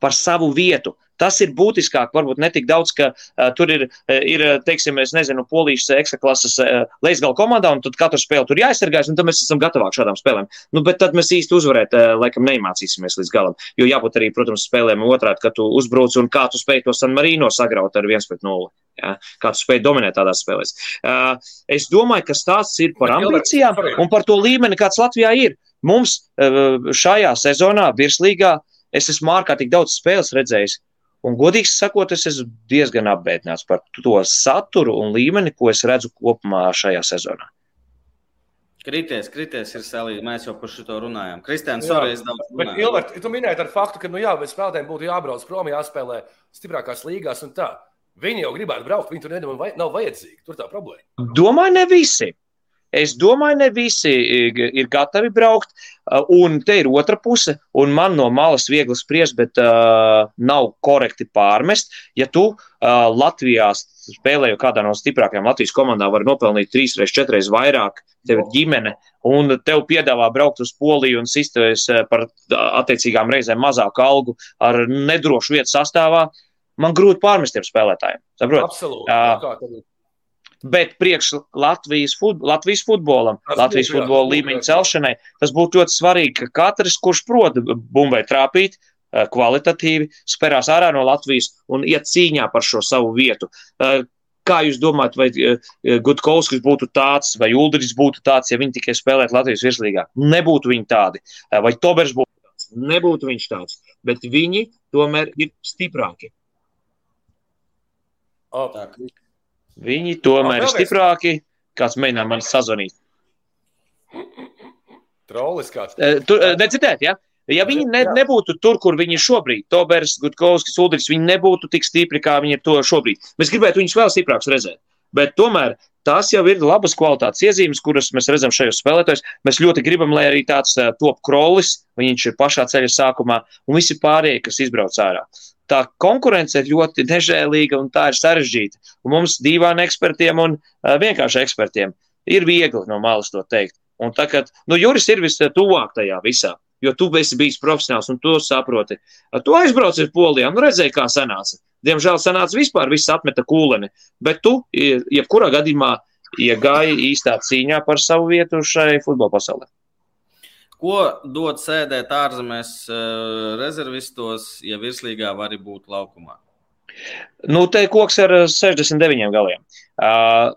par savu vietu. Tas ir būtiskāk, varbūt ne tik daudz, ka uh, tur ir, ir teiksim, es nezinu, polijas ekstraklases uh, leisgala komandā, un tad katru spēli tur jāizsargājas, un tad mēs esam gatavāki šādām spēlēm. Nu, bet tad mēs īsti uzvarēt, uh, laikam, neimācīsimies līdz galam. Jo jābūt arī, protams, spēlēm otrādi, ka tu uzbruc un kā tu spēj to San Marino sagraut ar 1 pret 0. Ja? Kā tu spēj dominēt tādās spēlēs. Uh, es domāju, ka stāsts ir par ambīcijām un par to līmeni, kāds Latvijā ir. Mums uh, šajā sezonā, virslīgā, es esmu ārkārtīgi daudz spēles redzējis. Un, godīgi sakot, es esmu diezgan apbēdināts par to saturu un līmeni, ko es redzu kopumā šajā sezonā. Krities, krities ir salīdzināms. Mēs jau par šo runājām. Kristiāns, sorry, es daudz runāju. Ilvar, tu minēji ar faktu, ka, nu jā, bet spēlētājiem būtu jābrauc prom, jāspēlē stiprākās līgās un tā. Viņi jau gribētu braukt, viņi tur nedabū, vai, nav vajadzīgi. Tur tā problēma. Domāju, ne visi. Es domāju, ne visi ir gatavi braukt. Uh, un te ir otra puse, un man no malas viegli spriest, bet uh, nav korekti pārmest. Ja tu uh, Latvijā spēlēji kādā no stiprākajām Latvijas komandām, var nopelnīt trīs reizes, četras reizes vairāk, tev ir ģimene, un tev piedāvā braukt uz Poliju un sistēties par attiecīgām reizēm mazāku algu ar nedrošu vietu sastāvā. Man grūti pārmest tiem spēlētājiem. Saprot? Absolūti. Uh, Bet priekš Latvijas, fut, Latvijas futbolam, tas Latvijas būtu, futbola jā, līmeņa celšanai, tas būtu ļoti svarīgi, ka katrs, kurš prot bumbai trāpīt, eh, kvalitatīvi spērās ārā no Latvijas un iet cīņā par šo savu vietu. Eh, kā jūs domājat, vai eh, Gutkovskis būtu tāds, vai Uldris būtu tāds, ja viņi tikai spēlētu Latvijas virslīgā? Nebūtu viņi tādi. Vai Tobers būtu tāds? Nebūtu viņš tāds. Bet viņi tomēr ir stiprāki. Oh. Tā, Viņi tomēr ir stiprāki. Kāds mēģina man sazvanīt? Trolis kāds. Tur necitēt, ja? Ja viņi ne, nebūtu tur, kur viņi ir šobrīd, Tobers, Gutkovskis, Udrichs, viņi nebūtu tik stipri, kā viņi ir to šobrīd. Mēs gribētu viņus vēl stiprākus redzēt. Bet tomēr tās jau ir labas kvalitātes iezīmes, kuras mēs redzam šajos spēlētājos. Mēs ļoti gribam, lai arī tāds top krolis, viņš ir pašā ceļa sākumā, un visi pārējie, kas izbrauc ārā tā konkurence ir ļoti nežēlīga un tā ir sarežģīta. Un mums divām ekspertiem un vienkārši ekspertiem ir viegli no malas to teikt. Un tā kā nu, Juris ir vistuvāk tajā visā, jo tu esi bijis profesionāls un to saproti. Tu aizbrauci uz Polijā un redzēji, kā sanāca. Diemžēl sanāca vispār, viss atmeta kūleni, bet tu, jebkurā gadījumā, iegāji īstā cīņā par savu vietu šai futbola pasaulē. Ko dod sēdēt ārzemēs eh, rezervistos, ja virslīgā var būt laukumā? Nu, te koks ar 69 galiem. Uh,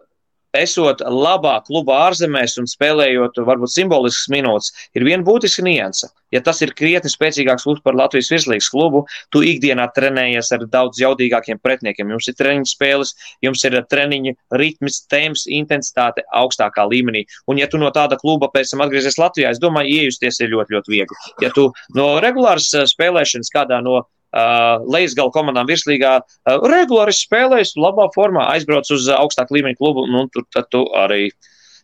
esot labā klubā ārzemēs un spēlējot varbūt simboliskas minūtes, ir viena būtiska nianse. Ja tas ir krietni spēcīgāks klubs par Latvijas virslīgas klubu, tu ikdienā trenējies ar daudz jaudīgākiem pretiniekiem. Jums ir treniņu spēles, jums ir treniņu ritms, temps, intensitāte augstākā līmenī. Un ja tu no tāda kluba pēc tam atgriezies Latvijā, es domāju, iejusties ir ļoti, ļoti viegli. Ja tu no regulāras spēlēšanas kādā no Uh, Leisgala komandām virslīgā uh, regulāri spēlēs, labā formā, aizbrauc uz augstāku līmeņu klubu, nu, tur tu arī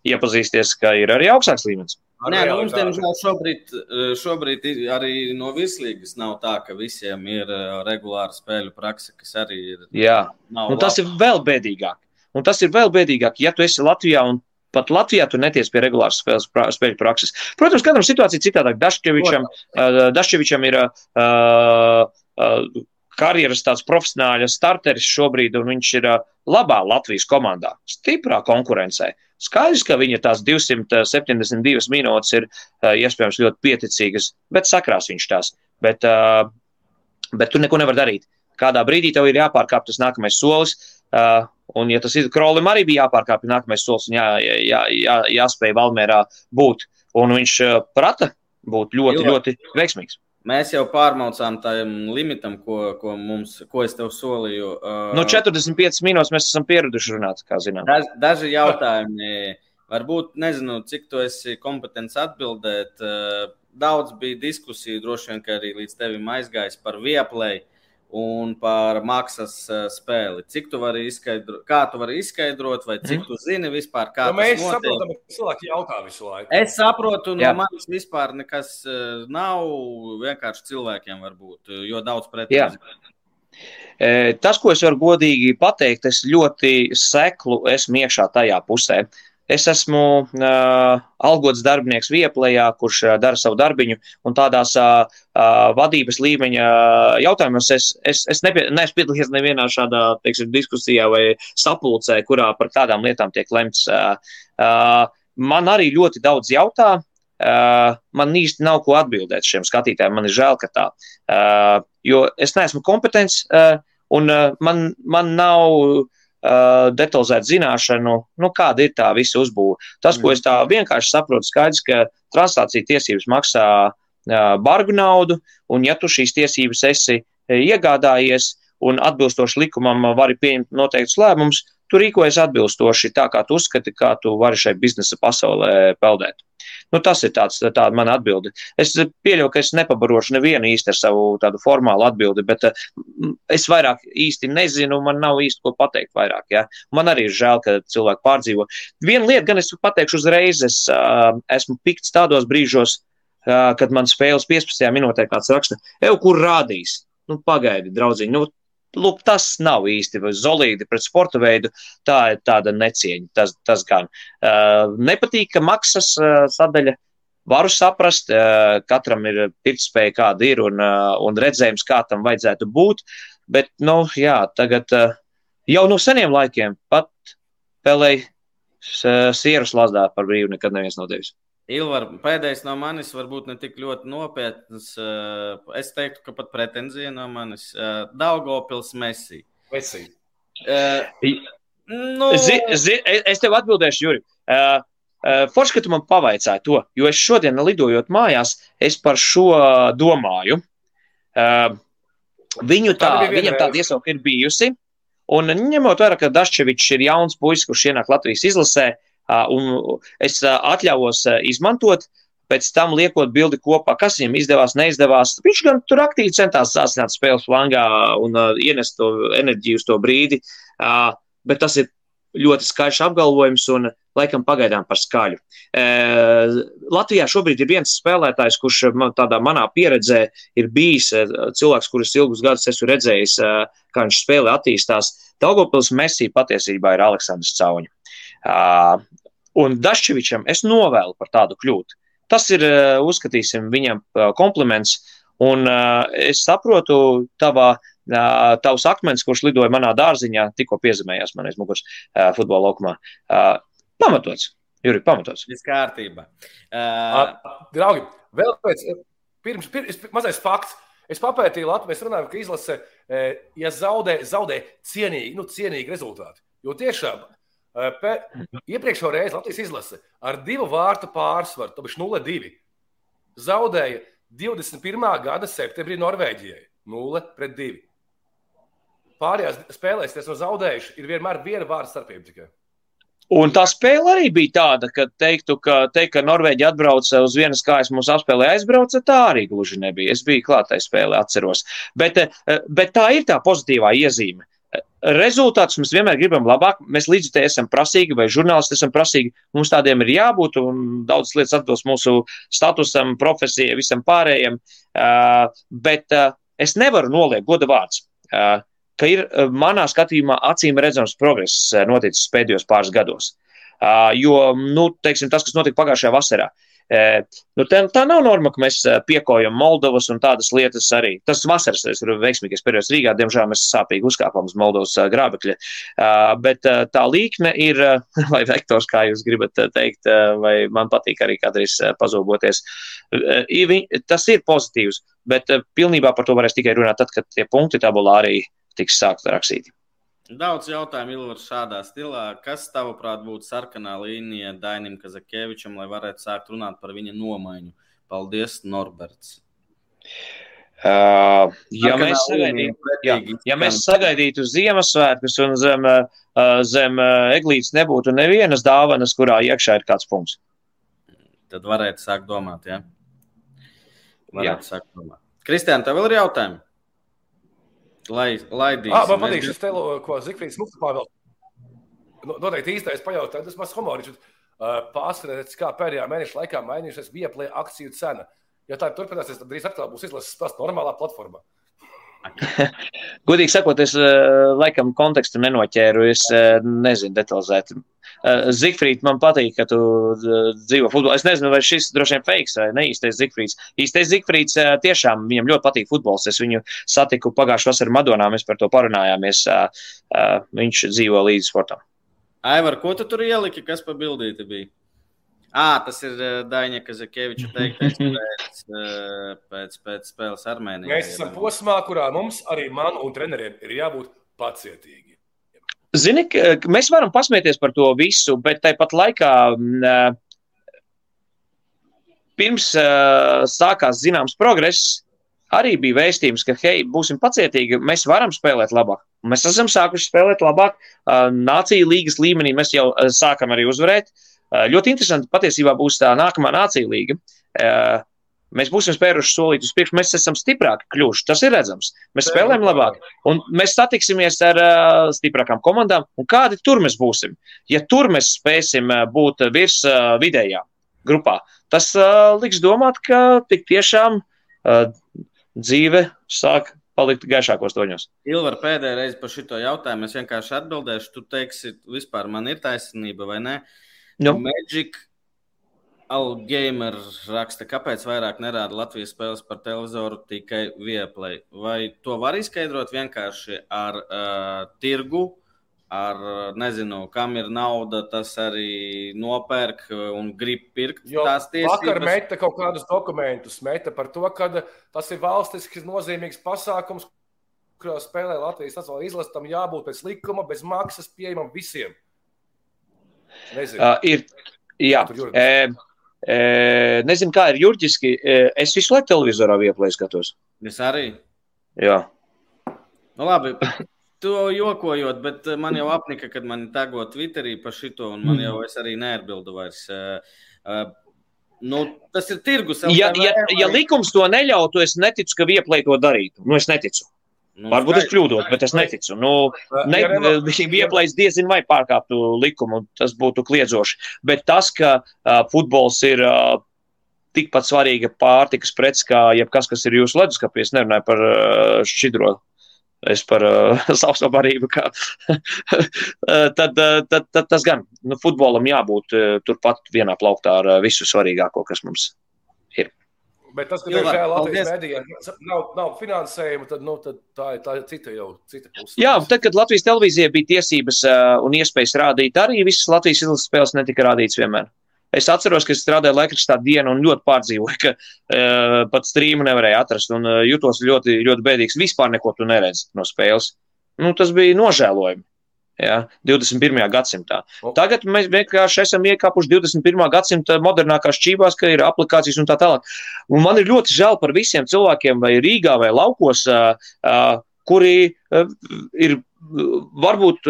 iepazīsties, ka ir arī augstāks līmenis. Nē, nu, mums, diemžēl, šobrīd, šobrīd arī no virslīgas nav tā, ka visiem ir regulāra spēļu praksa, kas arī ir. Jā, nu, tas ir vēl bēdīgāk. Un tas ir vēl bēdīgāk, ja tu esi Latvijā un pat Latvijā tu neties pie regulāras spēles, pra, spēļu prakses. Protams, katram situācija citādāk. Daškevičam, uh, Daškevičam ir uh, uh, karjeras tāds profesionāļa starteris šobrīd, un viņš ir uh, labā Latvijas komandā, stiprā konkurencē. Skaidrs, ka viņa tās 272 minūtes ir uh, iespējams ļoti pieticīgas, bet sakrās viņš tās. Bet, bet tu neko nevari darīt. Kādā brīdī tev ir jāpārkāp tas nākamais solis. Un, ja tas ir Krolim, arī bija jāpārkāpj nākamais solis un jā, jā, jā, jāspēj Valmērā būt. Un viņš prata būt ļoti, jo. ļoti veiksmīgs. Mēs jau pārmaucām tam limitam, ko, ko, mums, ko es tev solīju. Uh, no 45 minūtes mēs esam pieraduši runāt, kā zinām. Daž, daži jautājumi, varbūt nezinu, cik tu esi kompetents atbildēt. Uh, daudz bija diskusiju, droši vien, ka arī līdz tevim aizgājis par vieplēju un par maksas uh, spēli. Cik tu vari izskaidrot, kā tu vari izskaidrot, vai cik mm. tu zini vispār, kā nu, mēs saprotam, ka cilvēki jautā visu laiku. Es saprotu, no manis vispār nekas uh, nav, vienkārši cilvēkiem var būt, jo daudz pretenziju. Tas, ko es varu godīgi pateikt, es ļoti seklu esmu iekšā tajā pusē. Es esmu uh, algots darbinieks Vieplējā, kurš uh, dara savu darbiņu, un tādās uh, vadības līmeņa jautājumos es, es, es nepie, neesmu piedalījies nevienā šādā teiksim, diskusijā vai sapulcē, kurā par tādām lietām tiek lemts. Uh, uh, man arī ļoti daudz jautā. Uh, man īsti nav ko atbildēt šiem skatītājiem. Man ir žēl, ka tā. Uh, jo es neesmu kompetents, uh, un uh, man, man nav uh, detalizētu zināšanu, nu, kāda ir tā visa uzbūve. Tas, ko es tā vienkārši saprotu, skaidrs, ka translācija tiesības maksā uh, bargu naudu, un ja tu šīs tiesības esi iegādājies un atbilstoši likumam vari pieņemt noteiktus lēmumus, tu rīkojies atbilstoši tā, kā tu uzskati, kā tu vari šai biznesa pasaulē peldēt. Nu, tas ir tāds, tāda mana atbilde. Es pieļauju, ka es nepabarošu nevienu īsti ar savu tādu formālu atbildi, bet es vairāk īsti nezinu, man nav īsti ko pateikt vairāk. Ja? Man arī ir žēl, ka cilvēki pārdzīvo. Viena lieta gan es pateikšu uzreiz, es uh, esmu pikts tādos brīžos, uh, kad man spēles 15. minūtē kāds raksta, eju, kur rādīs. Nu, pagaidi, draudziņ, nu, lūk, tas nav īsti zolīdi pret sporta veidu. Tā ir tāda necieņa. Tas, tas gan uh, nepatīk, ka maksas uh, sadaļa. Varu saprast, uh, katram ir pirktspēja, kāda ir, un, un redzējums, kā tam vajadzētu būt. Bet, nu, jā, tagad jau no seniem laikiem pat pelēja sieru slazdā par brīvu, nekad neviens nav devis. Ilvar, pēdējais no manis varbūt ne tik ļoti nopietns. Eh, es teiktu, ka pat pretenzija no manis eh, - Daugopils Messi. Messi. Uh, nu... zi, zi, es tev atbildēšu, Juri. Uh, uh, Forši, ka tu man pavaicāji to, jo es šodien lidojot mājās, es par šo domāju. Uh, viņu tā, tā viņam tāda iesauka ir bijusi. Un ņemot vērā, ka Daščevičs ir jauns puisis, kurš ienāk Latvijas izlasē, uh, Un es atļāvos izmantot, pēc tam liekot bildi kopā, kas viņam izdevās, neizdevās. Viņš gan tur aktīvi centās sācināt spēles flangā un ienest to enerģiju uz to brīdi, bet tas ir ļoti skaļš apgalvojums un laikam pagaidām par skaļu. Latvijā šobrīd ir viens spēlētājs, kurš tādā manā pieredzē ir bijis cilvēks, kurus ilgus gadus esmu redzējis, kā viņš spēlē attīstās. Daugopils Messi patiesībā ir Aleksandrs Cauņa. Un Dašķevičam es novēlu par tādu kļūt. Tas ir, uzskatīsim, viņam kompliments. Un es saprotu, tavā, tavs akmens, kurš lidoja manā dārziņā, tikko piezemējās man aiz muguras futbola laukumā. Pamatots, Juri, pamatots. Viss kārtībā. Uh... Draugi, vēl pēc, pirms, pirms mazais fakts. Es papētīju Latviju, mēs runājam, ka izlase, ja zaudē, zaudē cienīgi, nu, cienīgi rezultāti. Jo tiešām Iepriekšējā reizē Latvijas izlase ar divu vārtu pārsvaru, bija 0-2. Zaudēja 21. gada septembrī Norvēģijai 0 pret 2. Pārējās spēlēs, kas no zaudējuši, ir vienmēr viena vārda starpība tikai. Un tā spēle arī bija tāda, ka teiktu, ka, teikt, ka Norvēģija atbrauca uz vienas kājas, mums apspēlē aizbrauca, tā arī gluži nebija. Es biju klātai spēlē, atceros. Bet, bet tā ir tā pozitīvā iezīme rezultātus mēs vienmēr gribam labāk. Mēs līdzekļi esam prasīgi, vai žurnālisti esam prasīgi. Mums tādiem ir jābūt, un daudzas lietas atbilst mūsu statusam, profesijai, visam pārējiem. Uh, bet uh, es nevaru noliegt goda vārds. Uh, ka ir manā skatījumā acīm redzams progress noticis pēdējos pāris gados. Jo, nu, teiksim, tas, kas notika pagājušajā vasarā, Nu, tā, tā nav norma, ka mēs piekojam Moldovas un tādas lietas arī. Tas vasaras ir veiksmīgais periods Rīgā. Diemžēl mēs sāpīgi uzkāpām uz Moldovas grābekļa. Bet tā līkne ir, [LAUGHS] vai vektors, kā jūs gribat teikt, vai man patīk arī kādreiz pazoboties. Tas ir pozitīvs, bet pilnībā par to varēs tikai runāt tad, kad tie punkti tabulā arī tiks sākt rakstīt. Daudz jautājumu Ilvars šādā stilā. Kas, tavuprāt, būtu sarkanā līnija Dainim Kazakevičam, lai varētu sākt runāt par viņa nomaiņu? Paldies, Norberts! Uh, ja, mēs sagaidītu, jā, ja mēs sagaidītu Ziemassvētkus un zem, zem eglītes nebūtu nevienas dāvanas, kurā iekšā ir kāds punkts, tad varētu sākt domāt. Ja? Varētu jā. sākt domāt. Kristiāna, tev vēl ir jautājumi? Lai, laidīs, ah, man patīk šis te, ko Zikfrīds Mustafā vēl. Noteikti īstais pajautājums, tas maz humorišs. Uh, Pārskatieties, kā pēdējā mēneša laikā mainījusies vieplē akciju cena. Ja tā turpināsies, tad drīz atkal būs izlases spēks normālā platformā. [LAUGHS] Godīgi sakot, es laikam kontekstu nenoķēru. Es nezinu detalizēti. Zifrīds, man patīk, ka tu dzīvo futbolā. Es nezinu, vai šis droši vien fake vai ne īstais Zifrīds. Īstais Zifrīds tiešām viņam ļoti patīk futbols. Es viņu satiku pagājušā vasarā Madonā, mēs par to parunājāmies. Viņš dzīvo līdz sportam. Aivar, ko tu tur ieliki? Kas pa bildīti bija? À, tas ir Daņa Kazakeviča teiktais [LAUGHS] pēc, pēc, pēc spēles Armēnijā. Mēs esam posmā, kurā mums arī man un treneriem ir jābūt pacietīgi. Zini, mēs varam pasmieties par to visu, bet tāpat laikā pirms sākās zināms progress, arī bija vēstījums, ka, hei, būsim pacietīgi, mēs varam spēlēt labāk. Mēs esam sākuši spēlēt labāk. Nācija līgas līmenī mēs jau sākam arī uzvarēt. Uh, Eh, ļoti interesanti patiesībā būs tā nākamā nācija līga. Eh, mēs būsim spēruši solīt uz priekšu, mēs esam stiprāki kļuvuši. Tas ir redzams. Mēs spēlējam labāk, un mēs satiksimies ar uh, stiprākām komandām. Kādi tur mēs būsim? Ja tur mēs spēsim būt virs uh, vidējā grupā, tas uh, liks domāt, ka tik tiešām uh, dzīve sāk palikt gaišākos toņos. Ilvar, pēdējā reize par šo jautājumu es vienkārši atbildēšu. Tu teiksi, vispār man ir taisnība vai nē. Uh, Nu. Magic Algamer raksta, kāpēc vairāk nerāda Latvijas spēles par televizoru tikai Vieplay. Vai to var izskaidrot vienkārši ar uh, tirgu, ar nezinu, kam ir nauda, tas arī nopērk un grib pirkt jo tās tiesības. Vakar meta kaut kādus dokumentus, meta par to, ka tas ir valstisks nozīmīgs pasākums, kurā spēlē Latvijas nacionālā izlase, tam jābūt pēc likuma, bez maksas pieejamam visiem. Nezinu. Uh, ir, jā, e, e, nezinu, kā ir juridiski. Es visu laiku televizorā vieplēju skatos. Es arī. Jā. Nu, labi. To jokojot, bet man jau apnika, kad man tago Twitterī par šito, un man jau es arī neatbildu vairs. Uh, Nu, tas ir tirgus. Ja, ja, ja likums to neļautu, es neticu, ka vieplēji to darītu. Nu, es neticu. Nu, Varbūt es kļūdos, bet es neticu. Nu, ne, viņa vieplais diezin vai pārkāptu likumu, tas būtu kliedzoši. Bet tas, ka uh, futbols ir uh, tikpat svarīga pārtikas prece kā jebkas, kas ir jūsu leduskapī, es nerunāju par uh, šķidro. Es par [LAUGHS] uh, barību, kā. [LAUGHS] tad, tad, tad tas gan, nu, futbolam jābūt uh, turpat vienā plauktā ar uh, visu svarīgāko, kas mums ir. Bet tas, ka diemžēl Latvijas mēdījiem nav, nav finansējuma, tad, nu, tad tā, ir, tā ir cita jau cita puse. Jā, tad, kad Latvijas televīzija bija tiesības uh, un iespējas rādīt, arī visas Latvijas izlases spēles netika rādītas vienmēr. Es atceros, ka es strādāju laikrakstā dienu un ļoti pārdzīvoju, ka uh, pat strīmu nevarēja atrast un uh, jutos ļoti, ļoti bēdīgs. Vispār neko tu neredzi no spēles. Nu, tas bija nožēlojami. Ja, 21. gadsimtā. Tagad mēs vienkārši esam iekāpuši 21. gadsimta modernākās čībās, ka ir aplikācijas un tā tālāk. Un man ir ļoti žēl par visiem cilvēkiem, vai Rīgā, vai laukos, kuri ir varbūt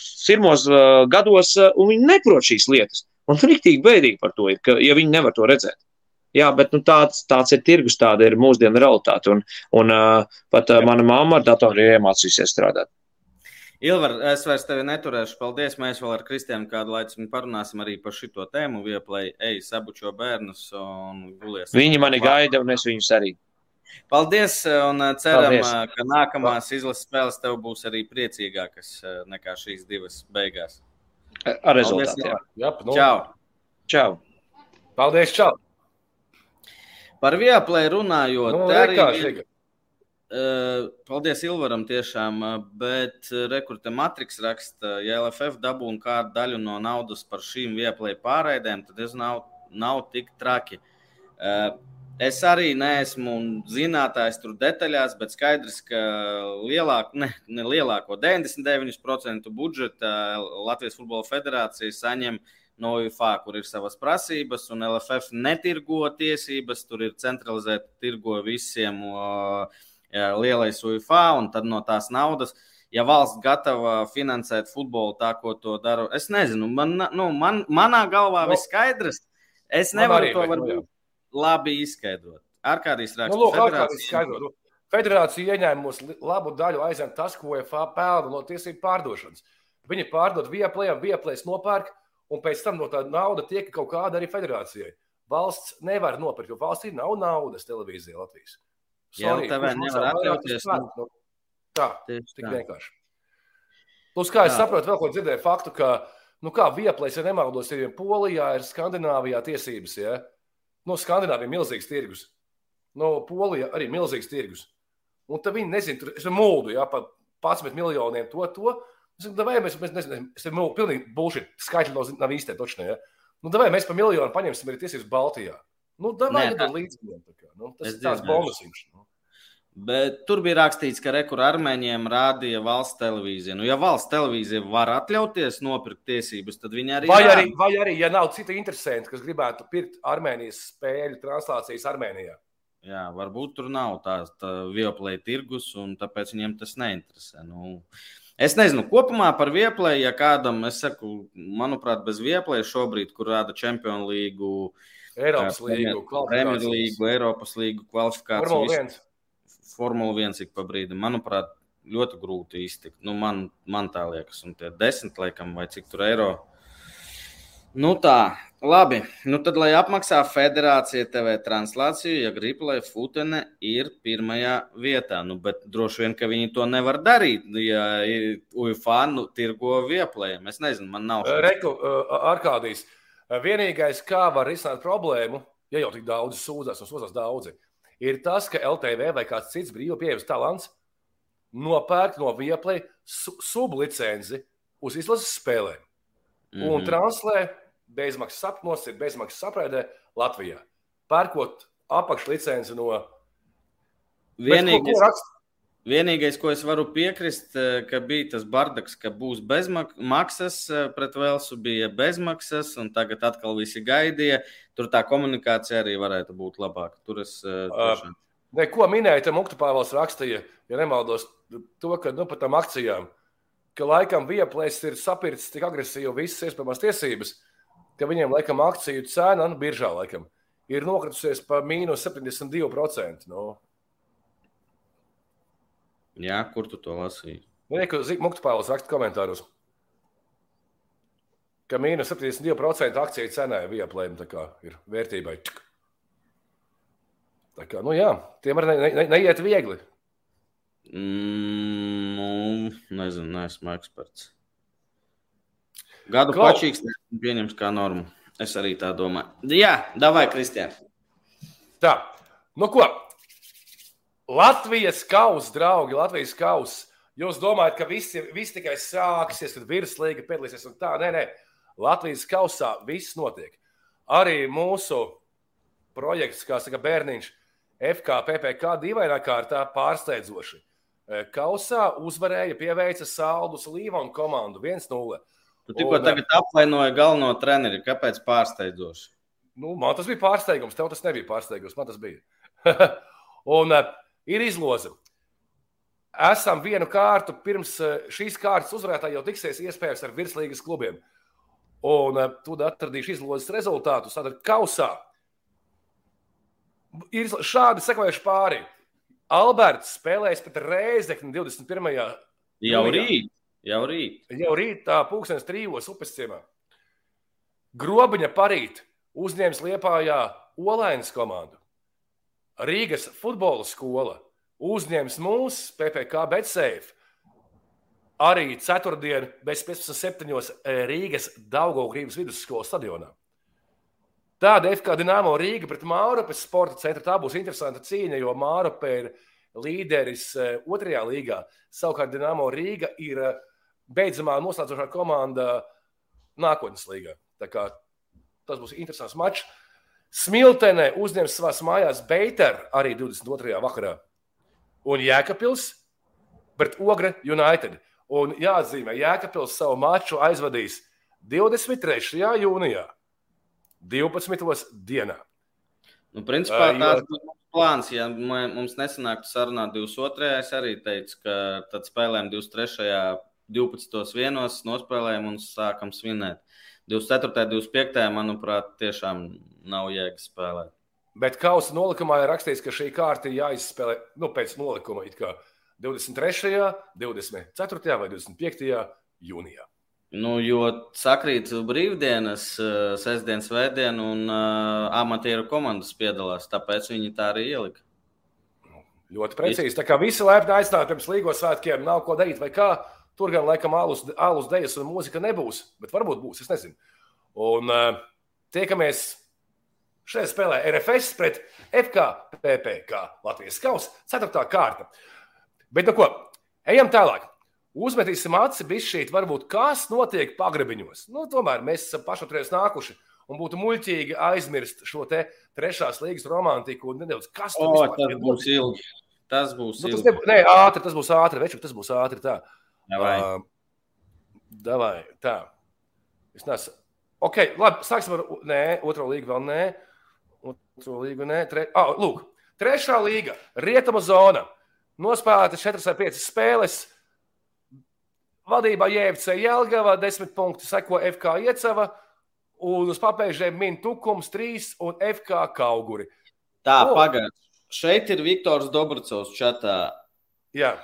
sirmos gados, un viņi neprot šīs lietas. Un rīktīgi bēdīgi par to ir, ka, ja viņi nevar to redzēt. Jā, bet nu, tāds, tāds ir tirgus, tāda ir mūsdienu realitāte. Un, un uh, pat uh, mana mamma ar datoru ir iemācījusies strādāt. Ilvar, es vairs tevi neturēšu. Paldies. Mēs vēl ar Kristiānu kādu laiku parunāsim arī par šo tēmu. Vieplai, ej, sabučo bērnus un gulies. Viņi mani gaida, un es viņus arī. Paldies, un ceram, Paldies. ka nākamās izlases spēles tev būs arī priecīgākas nekā šīs divas beigās. Ar rezultātu. Jā, nu. čau. čau. Paldies, čau. Par vieplē runājot, nu, arī, Uh, paldies Ilvaram tiešām, bet rekurta Matriks raksta, ja LFF dabūna kādu daļu no naudas par šīm vieplēju pārraidēm, tad es nav, nav tik traki. Es arī neesmu zinātājs tur detaļās, bet skaidrs, ka lielāko, ne, ne lielāko 99% budžeta Latvijas Futbola Federācija saņem no UFA, kur ir savas prasības, un LFF netirgo tiesības, tur ir centralizēta tirgo visiem. Uh, lielais UFA, un tad no tās naudas, ja valsts gatava finansēt futbolu tā, ko to dara, es nezinu, man, nu, man, manā galvā no, viss skaidrs. Es nevaru to varbūt labi izskaidrot. Ar kādīs rakstīt? Nu, lūk, federācija... Ieņēmusi labu daļu aizem tas, ko UFA pelna no tiesību pārdošanas. Viņi pārdod vieplējiem, vieplēs nopērk, un pēc tam no tā nauda tiek kaut kāda arī federācijai. Valsts nevar nopirkt, jo valstī nav naudas televīzijā Latvijas. Jā, tev nevar atļauties. Nu, tā, tik vienkārši. Plus, kā es tā. saprotu, vēl ko dzirdēju faktu, ka, nu kā vieplēs, ja nemaldos, ir Polijā, ir Skandināvijā tiesības, ja? No Skandināvija ir milzīgs tirgus. No Polija arī milzīgs tirgus. Un tad viņi nezina, tur ir mūdu, ja, pa 11 miljoniem to, to. Es domāju, vai mēs, mēs nezinām, tas ir pilnīgi bullshit. Skaitļi nav, nav īsti točni, ja. Nu, vai mēs pa miljonu paņemsim arī tiesības Baltijā. Nu, davai, Nē, tā... līdz, nu, tas es ir tāds bonusiņš. Nu. Bet tur bija rakstīts, ka rekurā armēņiem rādīja valsts televīzija. Nu, ja valsts televīzija var atļauties nopirkt tiesības, tad viņi arī. Vai arī, vai arī ja nav cita interesanta, kas gribētu pirkt Armēnijas spēļu translācijas Armēnijā. Jā, varbūt tur nav tāds tā vieplēja tirgus, un tāpēc viņiem tas neinteresē. Nu, es nezinu, kopumā par vieplēju, ja kādam, es saku, manuprāt, bez vieplēja šobrīd, kur rāda Champions League, Eiropas līgu, Premjerlīgu, Eiropas līgu kvalifikāciju. Formula 1 ik pa brīdim. Manuprāt, ļoti grūti iztikt. Nu, man, man tā liekas, un tie desmit, laikam, vai cik tur eiro. Nu tā, labi. Nu tad, lai apmaksā federācija TV translāciju, ja grib, lai Futene ir pirmajā vietā. Nu, bet droši vien, ka viņi to nevar darīt, ja UFA nu, tirgo vieplējiem. Es nezinu, man nav. Reku, Arkādijs, vienīgais, kā var risināt problēmu, ja jau tik daudz sūdzas un sūdzas daudzi, ir tas, ka LTV vai kāds cits brīvs pieejams talants nopērk no Vieplay su sublicenci uz izlases spēlēm mm -hmm. un mhm. translē bezmaksas apnos, ir bezmaksas apraidē Latvijā. Pērkot apakšlicenci no Vienīgais, ko, ko rakst, Vienīgais, ko es varu piekrist, eh, ka bija tas bardaks, ka būs bezmaksas eh, pret Velsu, bija bezmaksas, un tagad atkal visi gaidīja. Tur tā komunikācija arī varētu būt labāka. Tur es tiešām. Ne, ko minēja, tam Uktu Pāvils rakstīja, ja nemaldos, to, ka nu, par tām akcijām, ka laikam vieplēs ir sapircis tik agresīvi visas iespējamās tiesības, ka viņiem laikam akciju cena, nu, biržā laikam, ir nokritusies pa mīnus 72%. Nu, Jā, kur tu to lasīji? Nē, ka Muktu Pāvils raksta komentāros, ka mīnus 72% akciju cenai vieplēm ir vērtībai. Tā kā, nu jā, tiem arī ne, ne, neiet viegli. Mm, nu, nezinu, neesmu eksperts. Gadu pačīgs pieņems kā normu. Es arī tā domāju. Jā, davai, Kristiāna. Tā, nu ko, Latvijas kausa, draugi, Latvijas kausa. Jūs domājat, ka viss, viss tikai sāksies, kad virslīga piedalīsies un tā? Nē, nē, Latvijas kausā viss notiek. Arī mūsu projekts, kā saka bērniņš, FKPPK dīvainā kārtā pārsteidzoši. E, kausā uzvarēja, pieveica Saldus Līvonu komandu 1-0. Tu tikko e, tagad apvainoji galveno treneri. Kāpēc pārsteidzoši? Nu, man tas bija pārsteigums, tev tas nebija pārsteigums, man tas bija. [LAUGHS] un e, ir izloze. Esam vienu kārtu pirms eh, šīs kārtas uzvarētāji jau tiksies iespējams ar virslīgas klubiem. Un eh, tu atradīsi izlozes rezultātus. Tad kausā ir šādi sekojuši pāri. Alberts spēlēs pret Reizekni 21. Jau rīt. Jau rīt. Jau rīt, tā pūkstens trijos upes ciemā. Grobiņa parīt uzņēmis Liepājā Olainas komandu. Rīgas futbola skola uzņems mūsu PPC Betsafe arī ceturtdien, bez 15.7. Rīgas Daugaugrības vidusskolas stadionā. Tāda FK Dienāmo Rīga pret Mārapas sporta centru. Tā būs interesanta cīņa, jo Mārapa ir līderis eh, otrajā līgā. Savukārt Dienāmo Rīga ir eh, beidzamā noslēdzošā komanda nākotnes līgā. Tas būs interesants mačs. Smiltenē uzņems savā mājās Beiteru arī 22. vakarā. Un Jēkabils pret Ogre United. Un jāatzīmē, Jēkabils savu maču aizvadīs 23. jūnijā, 12. dienā. Nu, principā uh, tāds būs plāns. Ja mums nesanāktu sarunāt 22. es arī teicu, ka tad spēlējam 23. 12. vienos, nospēlējam un sākam svinēt. 24. 25. manuprāt, tiešām nav jēgas spēlēt. Bet kausa nolikumā ir rakstīts, ka šī kārta ir jāizspēlē nu, pēc nolikuma. 23., 24. vai 25. jūnijā. Nu, jo sakrīt brīvdienas, eh, sestdienas, svētdien, un uh, amatieru komandas piedalās. Tāpēc viņi tā arī ielika. Nu, ļoti precīzi. Tā kā visi lēpni aizstāvji pirms Līgo svētkiem, nav ko darīt, vai kā. Tur gan laikam alus, alus dejas un mūzika nebūs, bet varbūt būs. Es nezinu. Un uh, tiekamies šajā spēlē RFS pret FKPPK Latvijas kausa 4. kārta. Bet nu ko, ejam tālāk. Uzmetīsim aci bišķīt, varbūt kas notiek pagrabiņos. Nu, tomēr mēs esam pašatreiz nākuši un būtu muļķīgi aizmirst šo te trešās līgas romantiku un nedaudz kas tur o, tas būs ilgi. Tas būs nu, tas ilgi. Nē, ātri, tas būs ātri, večuk, tas būs ātri tā. Davai. Uh, davai, tā. Es nesu. Ok, labi, sāksim ar, nē, otro līgu vēl nē. Otro līgu nē. Tre... Oh, lūk, trešā līga, rietama zona. Nospēlētas 4 vai 5 spēles. Vadībā JFC Jelgava 10 punkti, seko FK Iecava un uz papēžiem min Tukums 3 un FK Kauguri. Tā, oh. pagaid. Šeit ir Viktors Dobracovs čatā. Jā.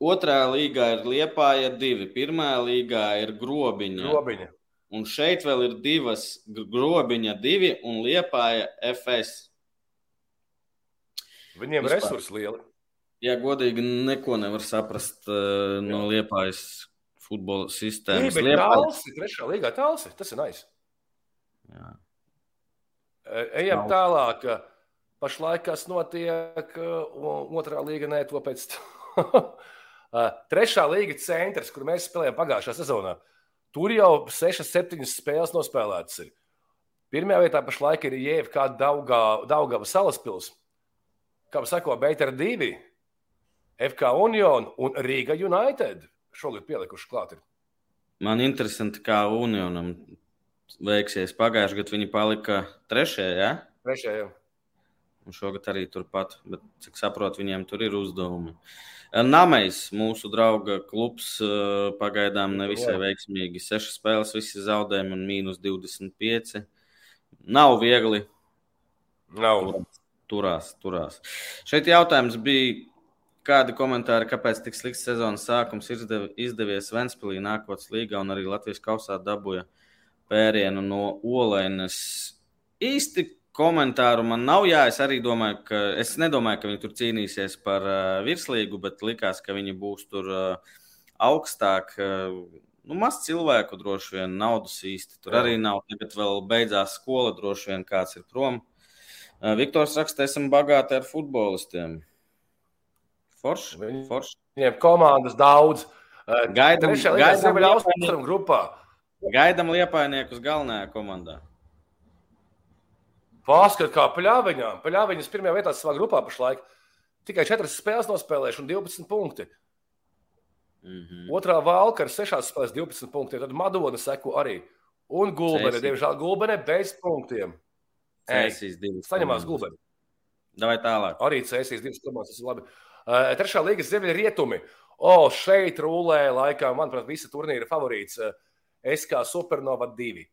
Otrā līgā ir Liepāja 2, pirmā līgā ir Grobiņa. Grobiņa. Un šeit vēl ir divas Grobiņa 2 un Liepāja FS. Viņiem Vispār. resursi lieli. Ja godīgi, neko nevar saprast uh, no liepājas futbola sistēmas. Jā, bet tālsi, trešā līgā tālsi, tas ir nais. Jā. E, ejam Nav. tālāk. Pašlaik, kas notiek, otrā līga, nē, to pēc tam. [LAUGHS] Trešā līga centrs, kur mēs spēlējām pagājušā sezonā. Tur jau 6, 7 spēles nospēlētas. Ir. Pirmajā vietā pašlaik ir Jēvka Daugava salaspils. Kā sako, Beitera 2, FK Union un Riga United šogad pielikuši klāt. Ir. Man interesanti, kā Unionam veiksies. Pagājušajā gadā viņi palika trešajā. Ja? Trešajā. Un šogad arī turpat, bet cik saprotu, viņiem tur ir uzdevumi. Namais, mūsu drauga klubs, pagaidām nevisai veiksmīgi. Sešas spēles, visi zaudējumi un mīnus 25. Nav viegli. Nav. Turās, turās. Šeit jautājums bija Kādi komentāri, kāpēc tik slikts sezonas sākums izdev, izdevies Ventspīlī, nākotnes līgā un arī Latvijas kausā dabūja pērienu no Olēnas? Īsti komentāru man nav. Jā, es arī domāju, ka es nedomāju, ka viņi tur cīnīsies par uh, virslīgu, bet likās, ka viņi būs tur uh, augstāk. Uh, nu, maz cilvēku droši vien, naudas īsti tur Jā. arī nav. Tagad vēl beidzās skola, droši vien kāds ir prom. Uh, Viktors raksta, esam bagāti ar futbolistiem. Forši. Viņi, forši. Viņiem komandas daudz. Gaidām, gaidām Austrumu grupā. Gaidām liepainiekus galvenajā komandā. Pārskat kā Paļāviņā. Paļāviņas pirmajā vietā savā grupā pašlaik. Tikai 4 spēles nospēlējuši un 12 punkti. Mm -hmm. Otrā valka ar 6 spēlēs 12 punktiem. Tad Madona seko arī. Un Gulbene, diemžēl Gulbene bez punktiem. Saņemās Gulbene. Vai tālāk? Arī Cēsīs divas komandas, tas ir labi. Uh, trešā līgas ziemeļrietumi. O, oh, šeit rulē, laikam, manuprāt, visa turnīra favorīts. Es kā Supernova 2.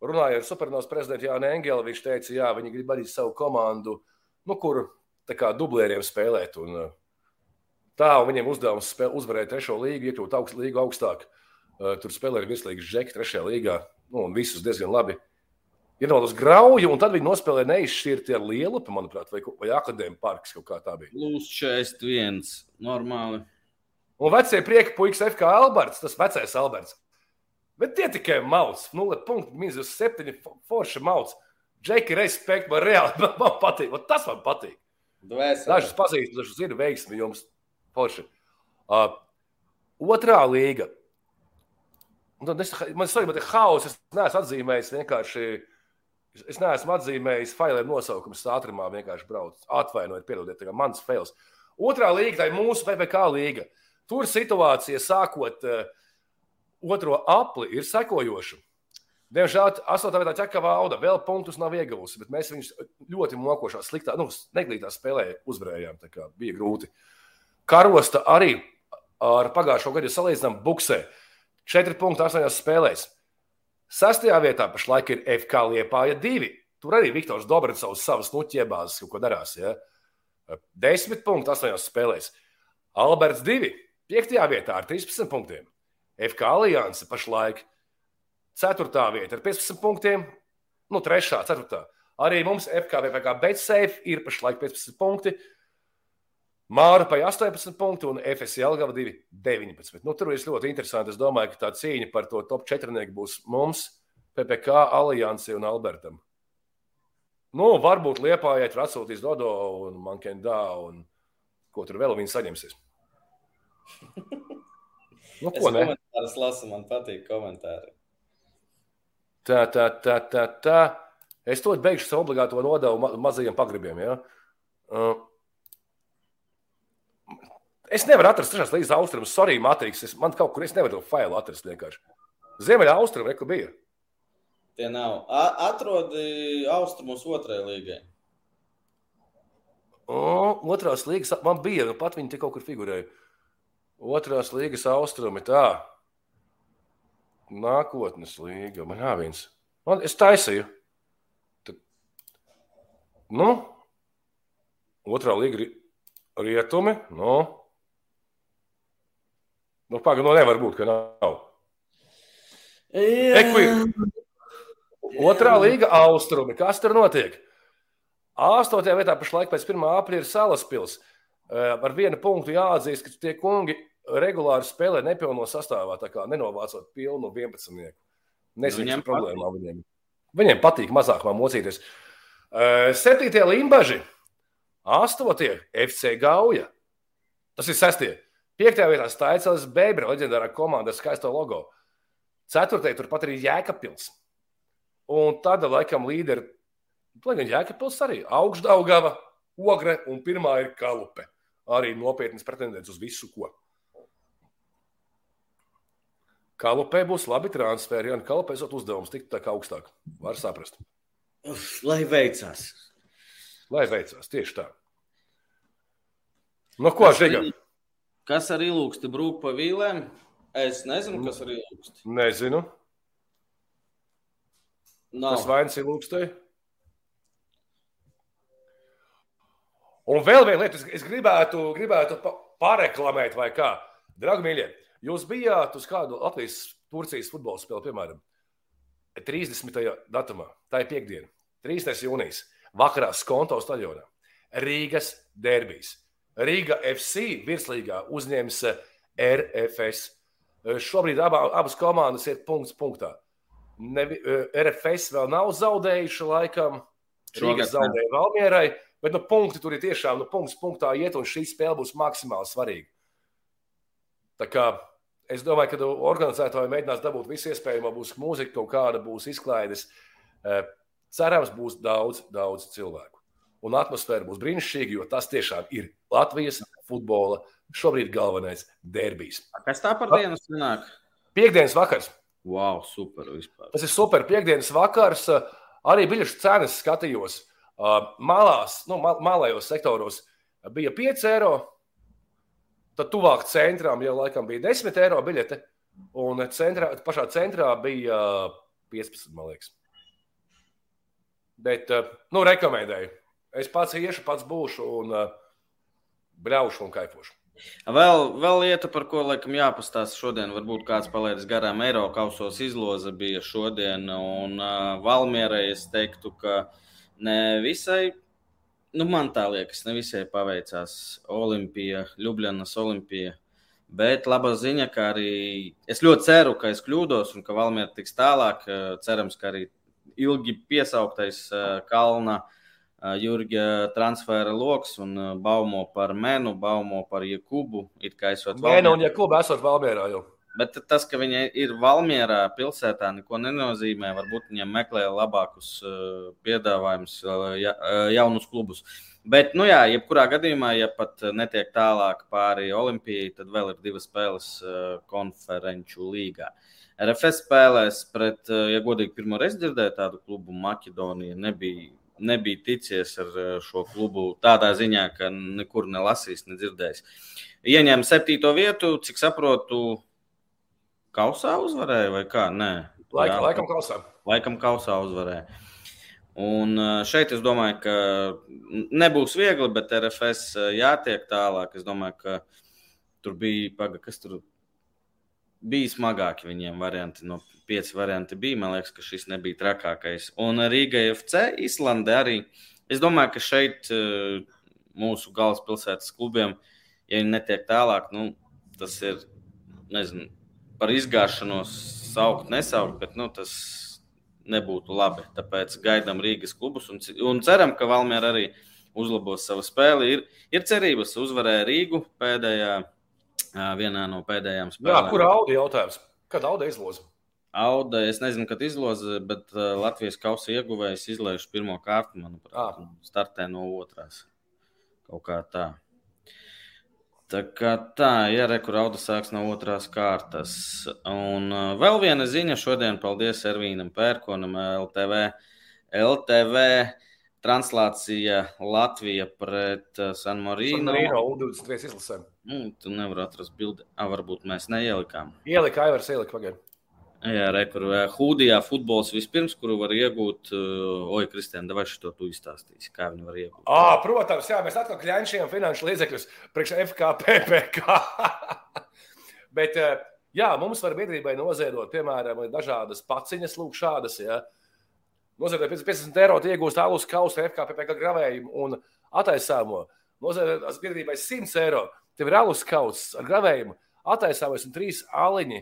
Runājot ar Supernovas prezidentu Jānu Engelu, viņš teica, jā, viņi grib arī savu komandu, nu, kur tā kā dublēriem spēlēt. Un, tā, un viņiem uzdevums spēl, uzvarēt trešo līgu, iekļūt augst, līgu augstāk. Uh, tur spēlēja virslīgas džeki trešajā līgā, nu, un visus diezgan labi iedomājos grauju, un tad viņi nospēlēja neizšķirti ar lielu, manuprāt, vai, vai akadēmijas parks kaut kā tā bija. Plus 41. Normāli. Un vecie prieka puikas FK Alberts, tas vecais Alberts. Bet tie tikai mauts, 0,7 forša mauts. Džeki, respekt, man reāli [LAUGHS] man, man patīk. Man tas man patīk. Dvēseli. Dažus pazīstu, dažus zinu, veiksmi jums forši. Uh, otrā līga. Un tad es, man man ir haoss, es neesmu atzīmējis vienkārši. Es neesmu atzīmējis failiem nosaukumus ātrumā, vienkārši braucu. Atvainojiet, piedodiet, tā kā mans fails. Otrā līga, tā ir mūsu PPC līga. Tur situācija sākot uh, otro apli ir sekojoša. Diemžēl 8. vietā ķekavā auda vēl punktus nav ieguvusi, bet mēs viņus ļoti mokošā, sliktā, nu, neglītā spēlē uzvarējām. Bija grūti. Karosta arī ar pagājušo gadu salīdzinām buksē. 4,8 spēlēs. Sastajā vietā pašlaik ir FK Liepāja 2. Tur arī Viktors Dobricovs savas nuķiebāzes kaut ko darās. Ja? 10,8 spēlēs. Alberts 2. 5. vietā ar 13 punktiem. FK Alianse pašlaik Ceturtā vieta ar 15 punktiem, nu, trešā, ceturtā. Arī mums FKVPK Betsafe ir pašlaik 15 punkti. Māra pa 18 punktu un FSC Algava 2 19. Nu, tur ir ļoti interesanti. Es domāju, ka tā cīņa par to top 4 būs mums, PPK, Aliansi un Albertam. Nu, varbūt Liepājai tur atsūtīs Dodo un Mankendā un ko tur vēl viņi saņemsies. [LAUGHS] Nu, ko es ne? Komentārus lasu, man patīk komentāri. Tā, tā, tā, tā, tā. Es to beigšu savu obligāto nodevu ma mazajiem pagrabiem. Ja? Uh, es nevaru atrast trešās līnijas austrumus. Sorry, Matrix. Es, man kaut kur es nevaru to failu atrast vienkārši. Ziemeļā austrumu reku bija. Tie nav. A atrodi austrumus otrajai līgai. O, otrās līgas man bija, nu pat viņi te kaut kur figurēja. Otrās līgas austrumi tā. Nākotnes līga. Man jāviens. Man, es taisīju. Tad, nu, otrā līga rietumi. Nu, nu pagaidi, nu nevar būt, ka nav. Ekvi. Otrā līga austrumi. Kas tur notiek? Astotajā vietā pašlaik pēc 1. aprīļa ir Salaspils. Ar vienu punktu jāatzīst, ka tie kungi regulāri spēlē nepilno sastāvā, tā kā nenovācot pilnu 11. Nezinu, viņiem problēmā viņiem. Viņiem patīk mazāk mocīties. Septītie limbaži, astotie FC Gauja. Tas ir sestie. Piektajā vietā Staicels Bēbra, leģendārā komanda ar skaisto logo. Ceturtajā turpat arī Jēkabpils. Un tad, laikam, līderi, lai gan Jēkabpils arī augšdaugava, ogre un pirmā ir kalupe. Arī nopietnas pretendents uz visu, ko. Kalupē būs labi transferi, un kalupē esot uzdevums tikt tā kā augstāk. Var saprast. Lai veicās. Lai veicās, tieši tā. Nu, ko Žiga? Kas ar ilūksti brūk pa vīlēm? Es nezinu, kas ar ilūksti. Nezinu. Nav. Tas vainas ilūkstē. Un vēl viena lieta, es gribētu, gribētu pareklamēt, vai kā. Draugi, mīļie, Jūs bijāt uz kādu Latvijas-Turcijas futbola spēli, piemēram, 30. datumā, tā ir piekdiena, 3. jūnijas, vakarā Skonto stadionā. Rīgas derbijas. Rīga FC virslīgā uzņems RFS. Šobrīd abā, abas komandas ir punkts punktā. Ne, RFS vēl nav zaudējuši laikam. Rīgas zaudēja Valmierai, bet nu, punkti tur ir tiešām nu, punkts punktā iet, un šī spēle būs maksimāli svarīga. Tā kā Es domāju, ka organizētāji mēģinās dabūt visu iespējamo, būs mūzika, kaut kāda būs izklaides. Eh, cerams, būs daudz, daudz cilvēku. Un atmosfēra būs brīnišķīga, jo tas tiešām ir Latvijas futbola šobrīd galvenais derbijs. Kas tā par dienu sanāk? Piektdienas vakars. Wow, super. Vispār. Tas ir super. Piektdienas vakars. Arī biļešu cenas skatījos. Malās, nu, malējos sektoros bija 5 eiro, Tad tuvāk centram jau laikam bija 10 eiro biļete, un centrā, pašā centrā bija 15, man liekas. Bet, nu, rekomendēju. Es pats iešu, pats būšu un bļaušu un kaifošu. Vēl, vēl lieta, par ko laikam jāpastāsta šodien, varbūt kāds palaidis garām Eiropas kausos izloze bija šodien, un uh, Valmierai es teiktu, ka ne visai, nu man tā liekas, ne visai paveicās Olimpija, Ljubljanas Olimpija. Bet laba ziņa, ka arī es ļoti ceru, ka es kļūdos un ka Valmiera tiks tālāk. Cerams, ka arī ilgi piesauktais Kalna uh, Jurģa transfera lokus un baumo par Menu, baumo par Jakubu. It kā esot Menu un Jakubu esot Valmierā jau. Bet tas, ka viņi ir Valmjerā, pilsētā, neko nenozīmē. Varbūt viņiem meklē labākus piedāvājumus, ja, jaunus klubus. Bet, nu jā, jebkurā gadījumā, ja pat netiek tālāk pāri Olimpijai, tad vēl ir divas spēles konferenču līgā. RFS spēlēs pret, ja godīgi, pirmo reizi dzirdēju tādu klubu Maķedoniju. Nebija nebija ticies ar šo klubu tādā ziņā, ka nekur nelasījis, nedzirdējis. Ieņēma septīto vietu, cik saprotu, kausā uzvarēja vai kā? Nē, Laika, Jā, laikam kausā. Laikam kausā uzvarēja. Un eh, šeit es domāju, ka nebūs viegli, bet RFS eh, jātiek tālāk. Es domāju, ka tur bija, paga, kas tur bija smagāki viņiem varianti no pieci varianti bija. Man liekas, ka šis nebija trakākais. Un Rīga FC, Islandē arī. Es domāju, ka šeit eh, mūsu galvaspilsētas klubiem, ja viņi netiek tālāk, nu, tas ir nezinu, par izgāšanos saukt, nesaukt, bet nu, tas nebūtu labi. Tāpēc gaidām Rīgas klubus un, un ceram, ka Valmiera arī uzlabos savu spēli. Ir, ir cerības uzvarēt Rīgu pēdējā, vienā no pēdējām spēlēm. Jā, kur Audi jautājums? Kad Audi izloza? Auda, es nezinu, kad izloza, bet Latvijas kausa ieguvējs izlaiž pirmo kārtu, manuprāt, startē no otrās. Kaut kā tā. Tā kā tā, ja rekur auda sāks no otrās kārtas. Un uh, vēl viena ziņa šodien, paldies Ervīnam Pērkonam, LTV. LTV translācija Latvija pret uh, San Marino. San Marino U23 izlasēm. Nu, tu nevar atrast bildi. A, varbūt mēs neielikām. Ielika, Aivars ielika pagaidām. Jā, re, kur Hūdijā futbols vispirms, kuru var iegūt. Uh, oi, Kristēna, vai šo tu izstāstīsi, kā viņi var iegūt? À, protams, jā, mēs atkal kļūšām finanšu līdzekļus priekš FKPPK. [LAUGHS] Bet, jā, mums var biedrībai noziedot, piemēram, dažādas paciņas, lūk, šādas. Ja. Noziedot 50 eiro, iegūst alus kausu FKPPK gravējumu un attaisāmo. Noziedot biedrībai 100 eiro, tev ir alus kauss ar gravējumu, attaisāmais un trīs aliņi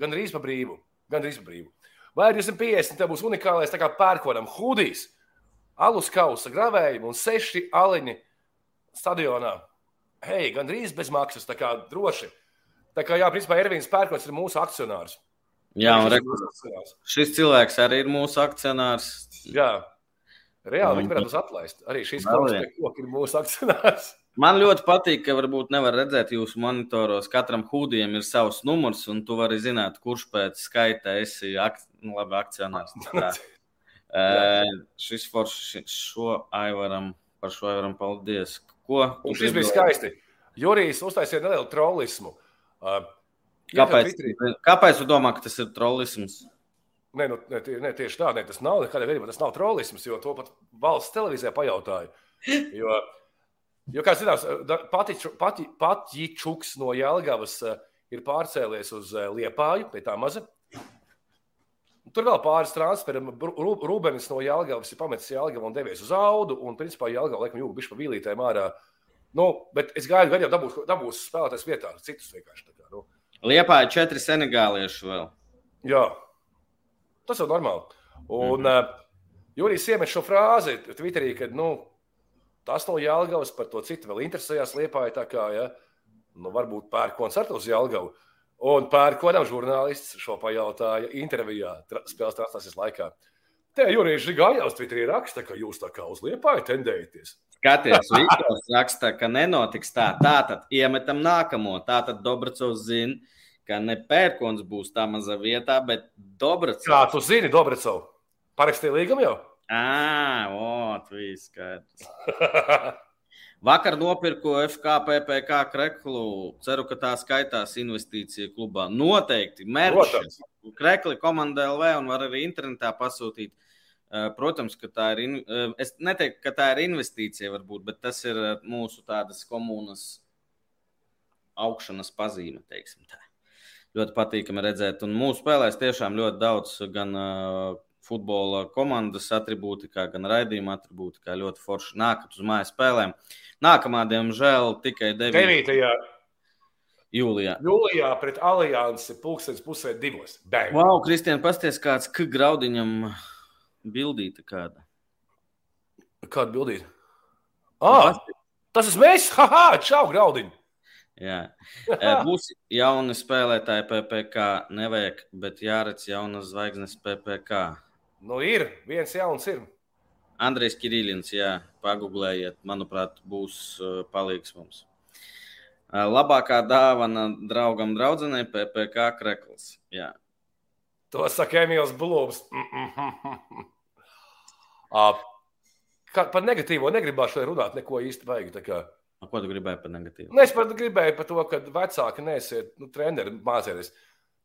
Gan arī pa brīvu. Gan arī pa brīvu. Vai 250 tev būs unikālais pērkonam hudijs, alus kausa gravējumi un seši aliņi stadionā. Hei, gan drīz bez maksas, tā kā droši. Tā kā, jā, principā Ervīns Pērkons ir mūsu akcionārs. Jā, un re, šis cilvēks arī ir mūsu akcionārs. Jā, reāli viņi varētu uz atlaist. Arī šis koks ir mūsu akcionārs. Man ļoti patīk, ka varbūt nevar redzēt jūsu monitoros. Katram hūdijam ir savs numurs, un tu vari zināt, kurš pēc skaita esi ak nu, labi, akcionārs. [LAUGHS] uh, šis foršs šo aivaram, par šo aivaram paldies. Ko? Šis bija skaisti. Jurijs uztaisīja nelielu trollismu. Uh, kāpēc, kāpēc tu domā, ka tas ir trollisms? Nē, nu, ne, ne, tieši tā, ne, tas nav nekādā veidā, tas nav trollisms, jo to pat valsts televīzijā pajautāja. Jo, Jo, kā zināms, Patičuks no Jālgavas eh, ir pārcēlies uz eh, Liepāju, pie tā maza. Tur vēl pāris transferiem. Rūbenis no Jālgavas ir pametis Jālgavu un devies uz Audu. Un, principā, Jālgava laikam jūga bišķi pa vīlītēm ārā. Nu, bet es gaidu, ka jau dabūs, dabūs spēlētājs vietā, citus vienkārši. Kā, nu. Liepāja četri senegālieši vēl. Jā, tas jau normāli. Un mm -hmm. uh, Jurijs iemet šo frāzi Twitterī, kad, nu, Tas no Jālgavas par to citu vēl interesējās Liepāja. Tā kā, ja, nu, varbūt pērk koncertu uz Jālgavu. Un pērkonam žurnālists šo pajautāja intervijā spēles translasijas laikā. Te Jurijas Žigājās Twitterī raksta, ka jūs tā kā uz Liepāju tendējaties. Skaties, Vikors raksta, ka nenotiks tā. Tātad iemetam nākamo. Tātad Dobracovs zina, ka ne pērkons būs tā maza vietā, bet Dobracovs. Kā tu zini, Dobracovs? Parakstīja līgumu jau? Ah, o, tu viss skaidrs. [LAUGHS] Vakar nopirku FKPPK kreklu. Ceru, ka tā skaitās investīcija klubā. Noteikti. Mērķis. Krekli komanda LV un var arī internetā pasūtīt. Protams, ka tā ir. Es neteiktu, ka tā ir investīcija, varbūt, bet tas ir mūsu tādas komunas augšanas pazīme. Ļoti patīkami redzēt, un mūsu spēlēs tiešām ļoti daudz gan uh, futbola komandas atribūtikā, gan raidījuma atribūtikā ļoti forši nākat uz mājas spēlēm. Nākamā, diemžēl, tikai 9. 9. jūlijā. Jūlijā pret Aliansi pulkstenis pusē divos. Bang! Wow, Kristija, pasties kāds, ka graudiņam bildīta kāda. Kāda bildīta? Ah, tas esmu es! Haha, čau, graudiņ! Jā. [LAUGHS] E, Būs jauni spēlētāji PPC. Nevajag, bet jāredz jaunas zvaigznes PPC. Nu, ir viens jauns, ir. Andrejs Kirillins, jā, pagūglējiet, manuprāt, būs uh, palīgs mums. Uh, labākā dāvana draugam, draudzenei, PPC krekls. Jā. To saka Emīls Blūms. [LAUGHS] uh, par negatīvo negribēju šodien runāt, neko īsti vajag. A, Ko tu gribēji par negatīvu? Nu, es pat gribēju par to, ka vecāki nesiet, nu, treneri mācīties.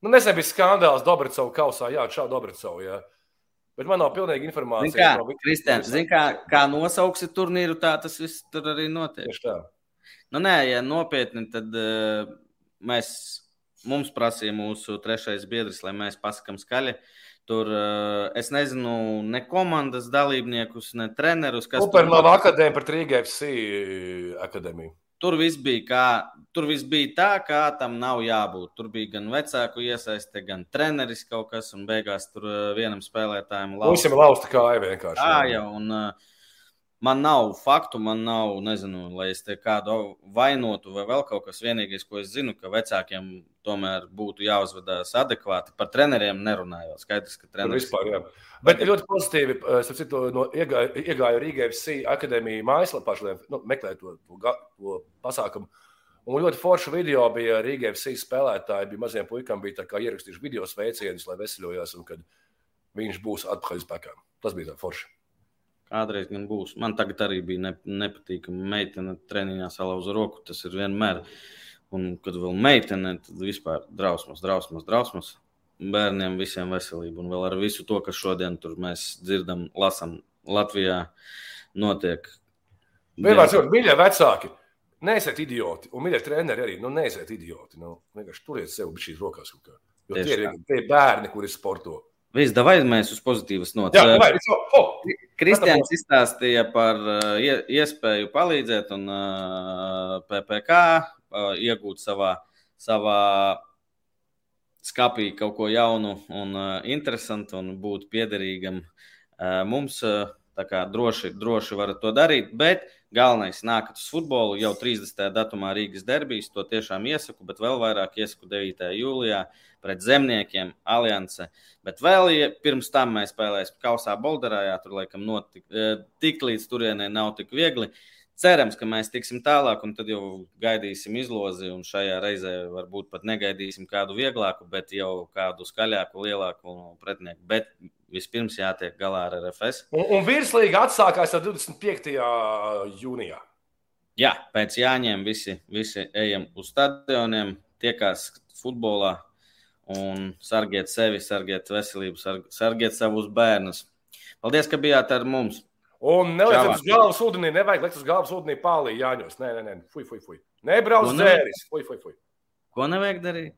Nu, nesen bija skandāls Dobracovs kausā, jā, šā Dobracovs. Bet man nav pilnīga Zini, informācija. kā, no. Kristēn, zini, kā, kā nosauksi turnīru, tā tas viss tur arī notiek. Tieši tā. Nu, nē, ja nopietni, tad uh, mēs, mums prasīja mūsu trešais biedrs, lai mēs pasakām skaļi. Tur uh, es nezinu ne komandas dalībniekus, ne trenerus, kas tur Supernova akadēmija par Rīgā FC akadēmiju. Tur viss bija, kā, tur viss bija tā, kā tam nav jābūt. Tur bija gan vecāku iesaiste, gan treneris kaut kas, un beigās tur uh, vienam spēlētājam Visam lausta kāja vienkārši. Tā jau, un uh, man nav faktu, man nav, nezinu, lai es te kādu vainotu vai vēl kaut kas. Vienīgais, ko es zinu, ka vecākiem tomēr būtu jāuzvedās adekvāti. Par treneriem nerunājot. Skaidrs, ka treneris vispār, jā. Bet ļoti pozitīvi, eh, citu, no iegāju, iegāju Rīgā FC akadēmija mājaslapā, šodien nu, meklēju to, to, to pasākumu. Un ļoti forša video bija Rīgā FC spēlētāji. Bija maziem puikām, bija ierakstījuši video sveicienus, lai veseļojās, un kad viņš būs atpakaļ spēkā. Tas bija forši. Kādreiz gan būs. Man tagad arī bija ne, nepatīkami. Meitene treniņā salauza roku. Tas ir vienmēr. Un, kad vēl meitene, tad vispār drausmas, drausmas, drausmas. Bērniem visiem veselību. Un vēl ar visu to, kas šodien tur mēs dzirdam, lasām Latvijā, notiek. Vienmēr sakot, mīļie vecāki, neesiet idioti. Un mīļie treneri arī, nu, neesiet idioti. Nu, vienkārši turiet sev šīs rokās. kaut kā. Jo tie ir, tie ir bērni, kuri sporto. Viss, vai mēs uz pozitīvas nots. Kristians izstāstīja par ie- iespēju palīdzēt un uh, PPC uh, iegūt savā, savā skapī kaut ko jaunu un interesantu un būt piederīgam mums. Tā kā droši, droši varat to darīt, bet galvenais nākat uz futbolu jau 30. datumā Rīgas derbijas. To tiešām iesaku, bet vēl vairāk iesaku 9. jūlijā pret zemniekiem, alianse. Bet vēl ja pirms tam mēs spēlēsim Kausā Bolderā. Jā, tur laikam notik, eh, tik līdz turienei nav tik viegli. Cerams, ka mēs tiksim tālāk, un tad jau gaidīsim izlozi. Un šajā reizē varbūt pat negaidīsim kādu vieglāku, bet jau kādu skaļāku, lielāku pretinieku. Bet vispirms jātiek galā ar RFS. Un, un virslīga atsākās ar 25. jūnijā. Jā, pēc jāņem visi, visi ejam uz stadioniem, tiekās futbolā un sargiet sevi, sargiet veselību, sarg- sargiet savus bērnus. Paldies, ka bijāt ar mums! Un nelieciet uz galvas ūdenī, nevajag likt uz galvas ūdenī pāri jāņos. Nē, nē, nē, fuj, fuj, fuj. Nebrauc ne- dzēris. Fuj, fuj, fuj. Ko nevajag darīt?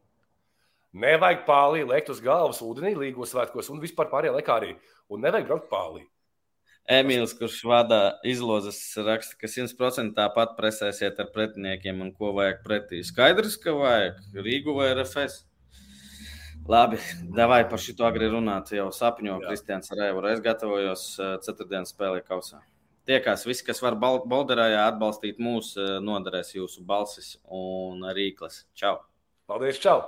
Nevajag pāri likt uz galvas ūdenī līgos svētkos un vispār pārējā laikā arī. Un nevajag braukt pāri. Emīls, kurš vada izlozes, raksta, ka 100% tāpat presēsiet ar pretiniekiem un ko vajag pretī. Skaidrs, ka vajag Rīgu vai RFS. Labi, davai par šito agri runāt. Jau sapņo. Kristians Rēvur. Es gatavojos eh, ceturtdienas spēlē kausā. Tiekās visi, kas var Bal- Balderājā atbalstīt mūs, eh, noderēs jūsu balsis un rīkles. Čau! Paldies, čau!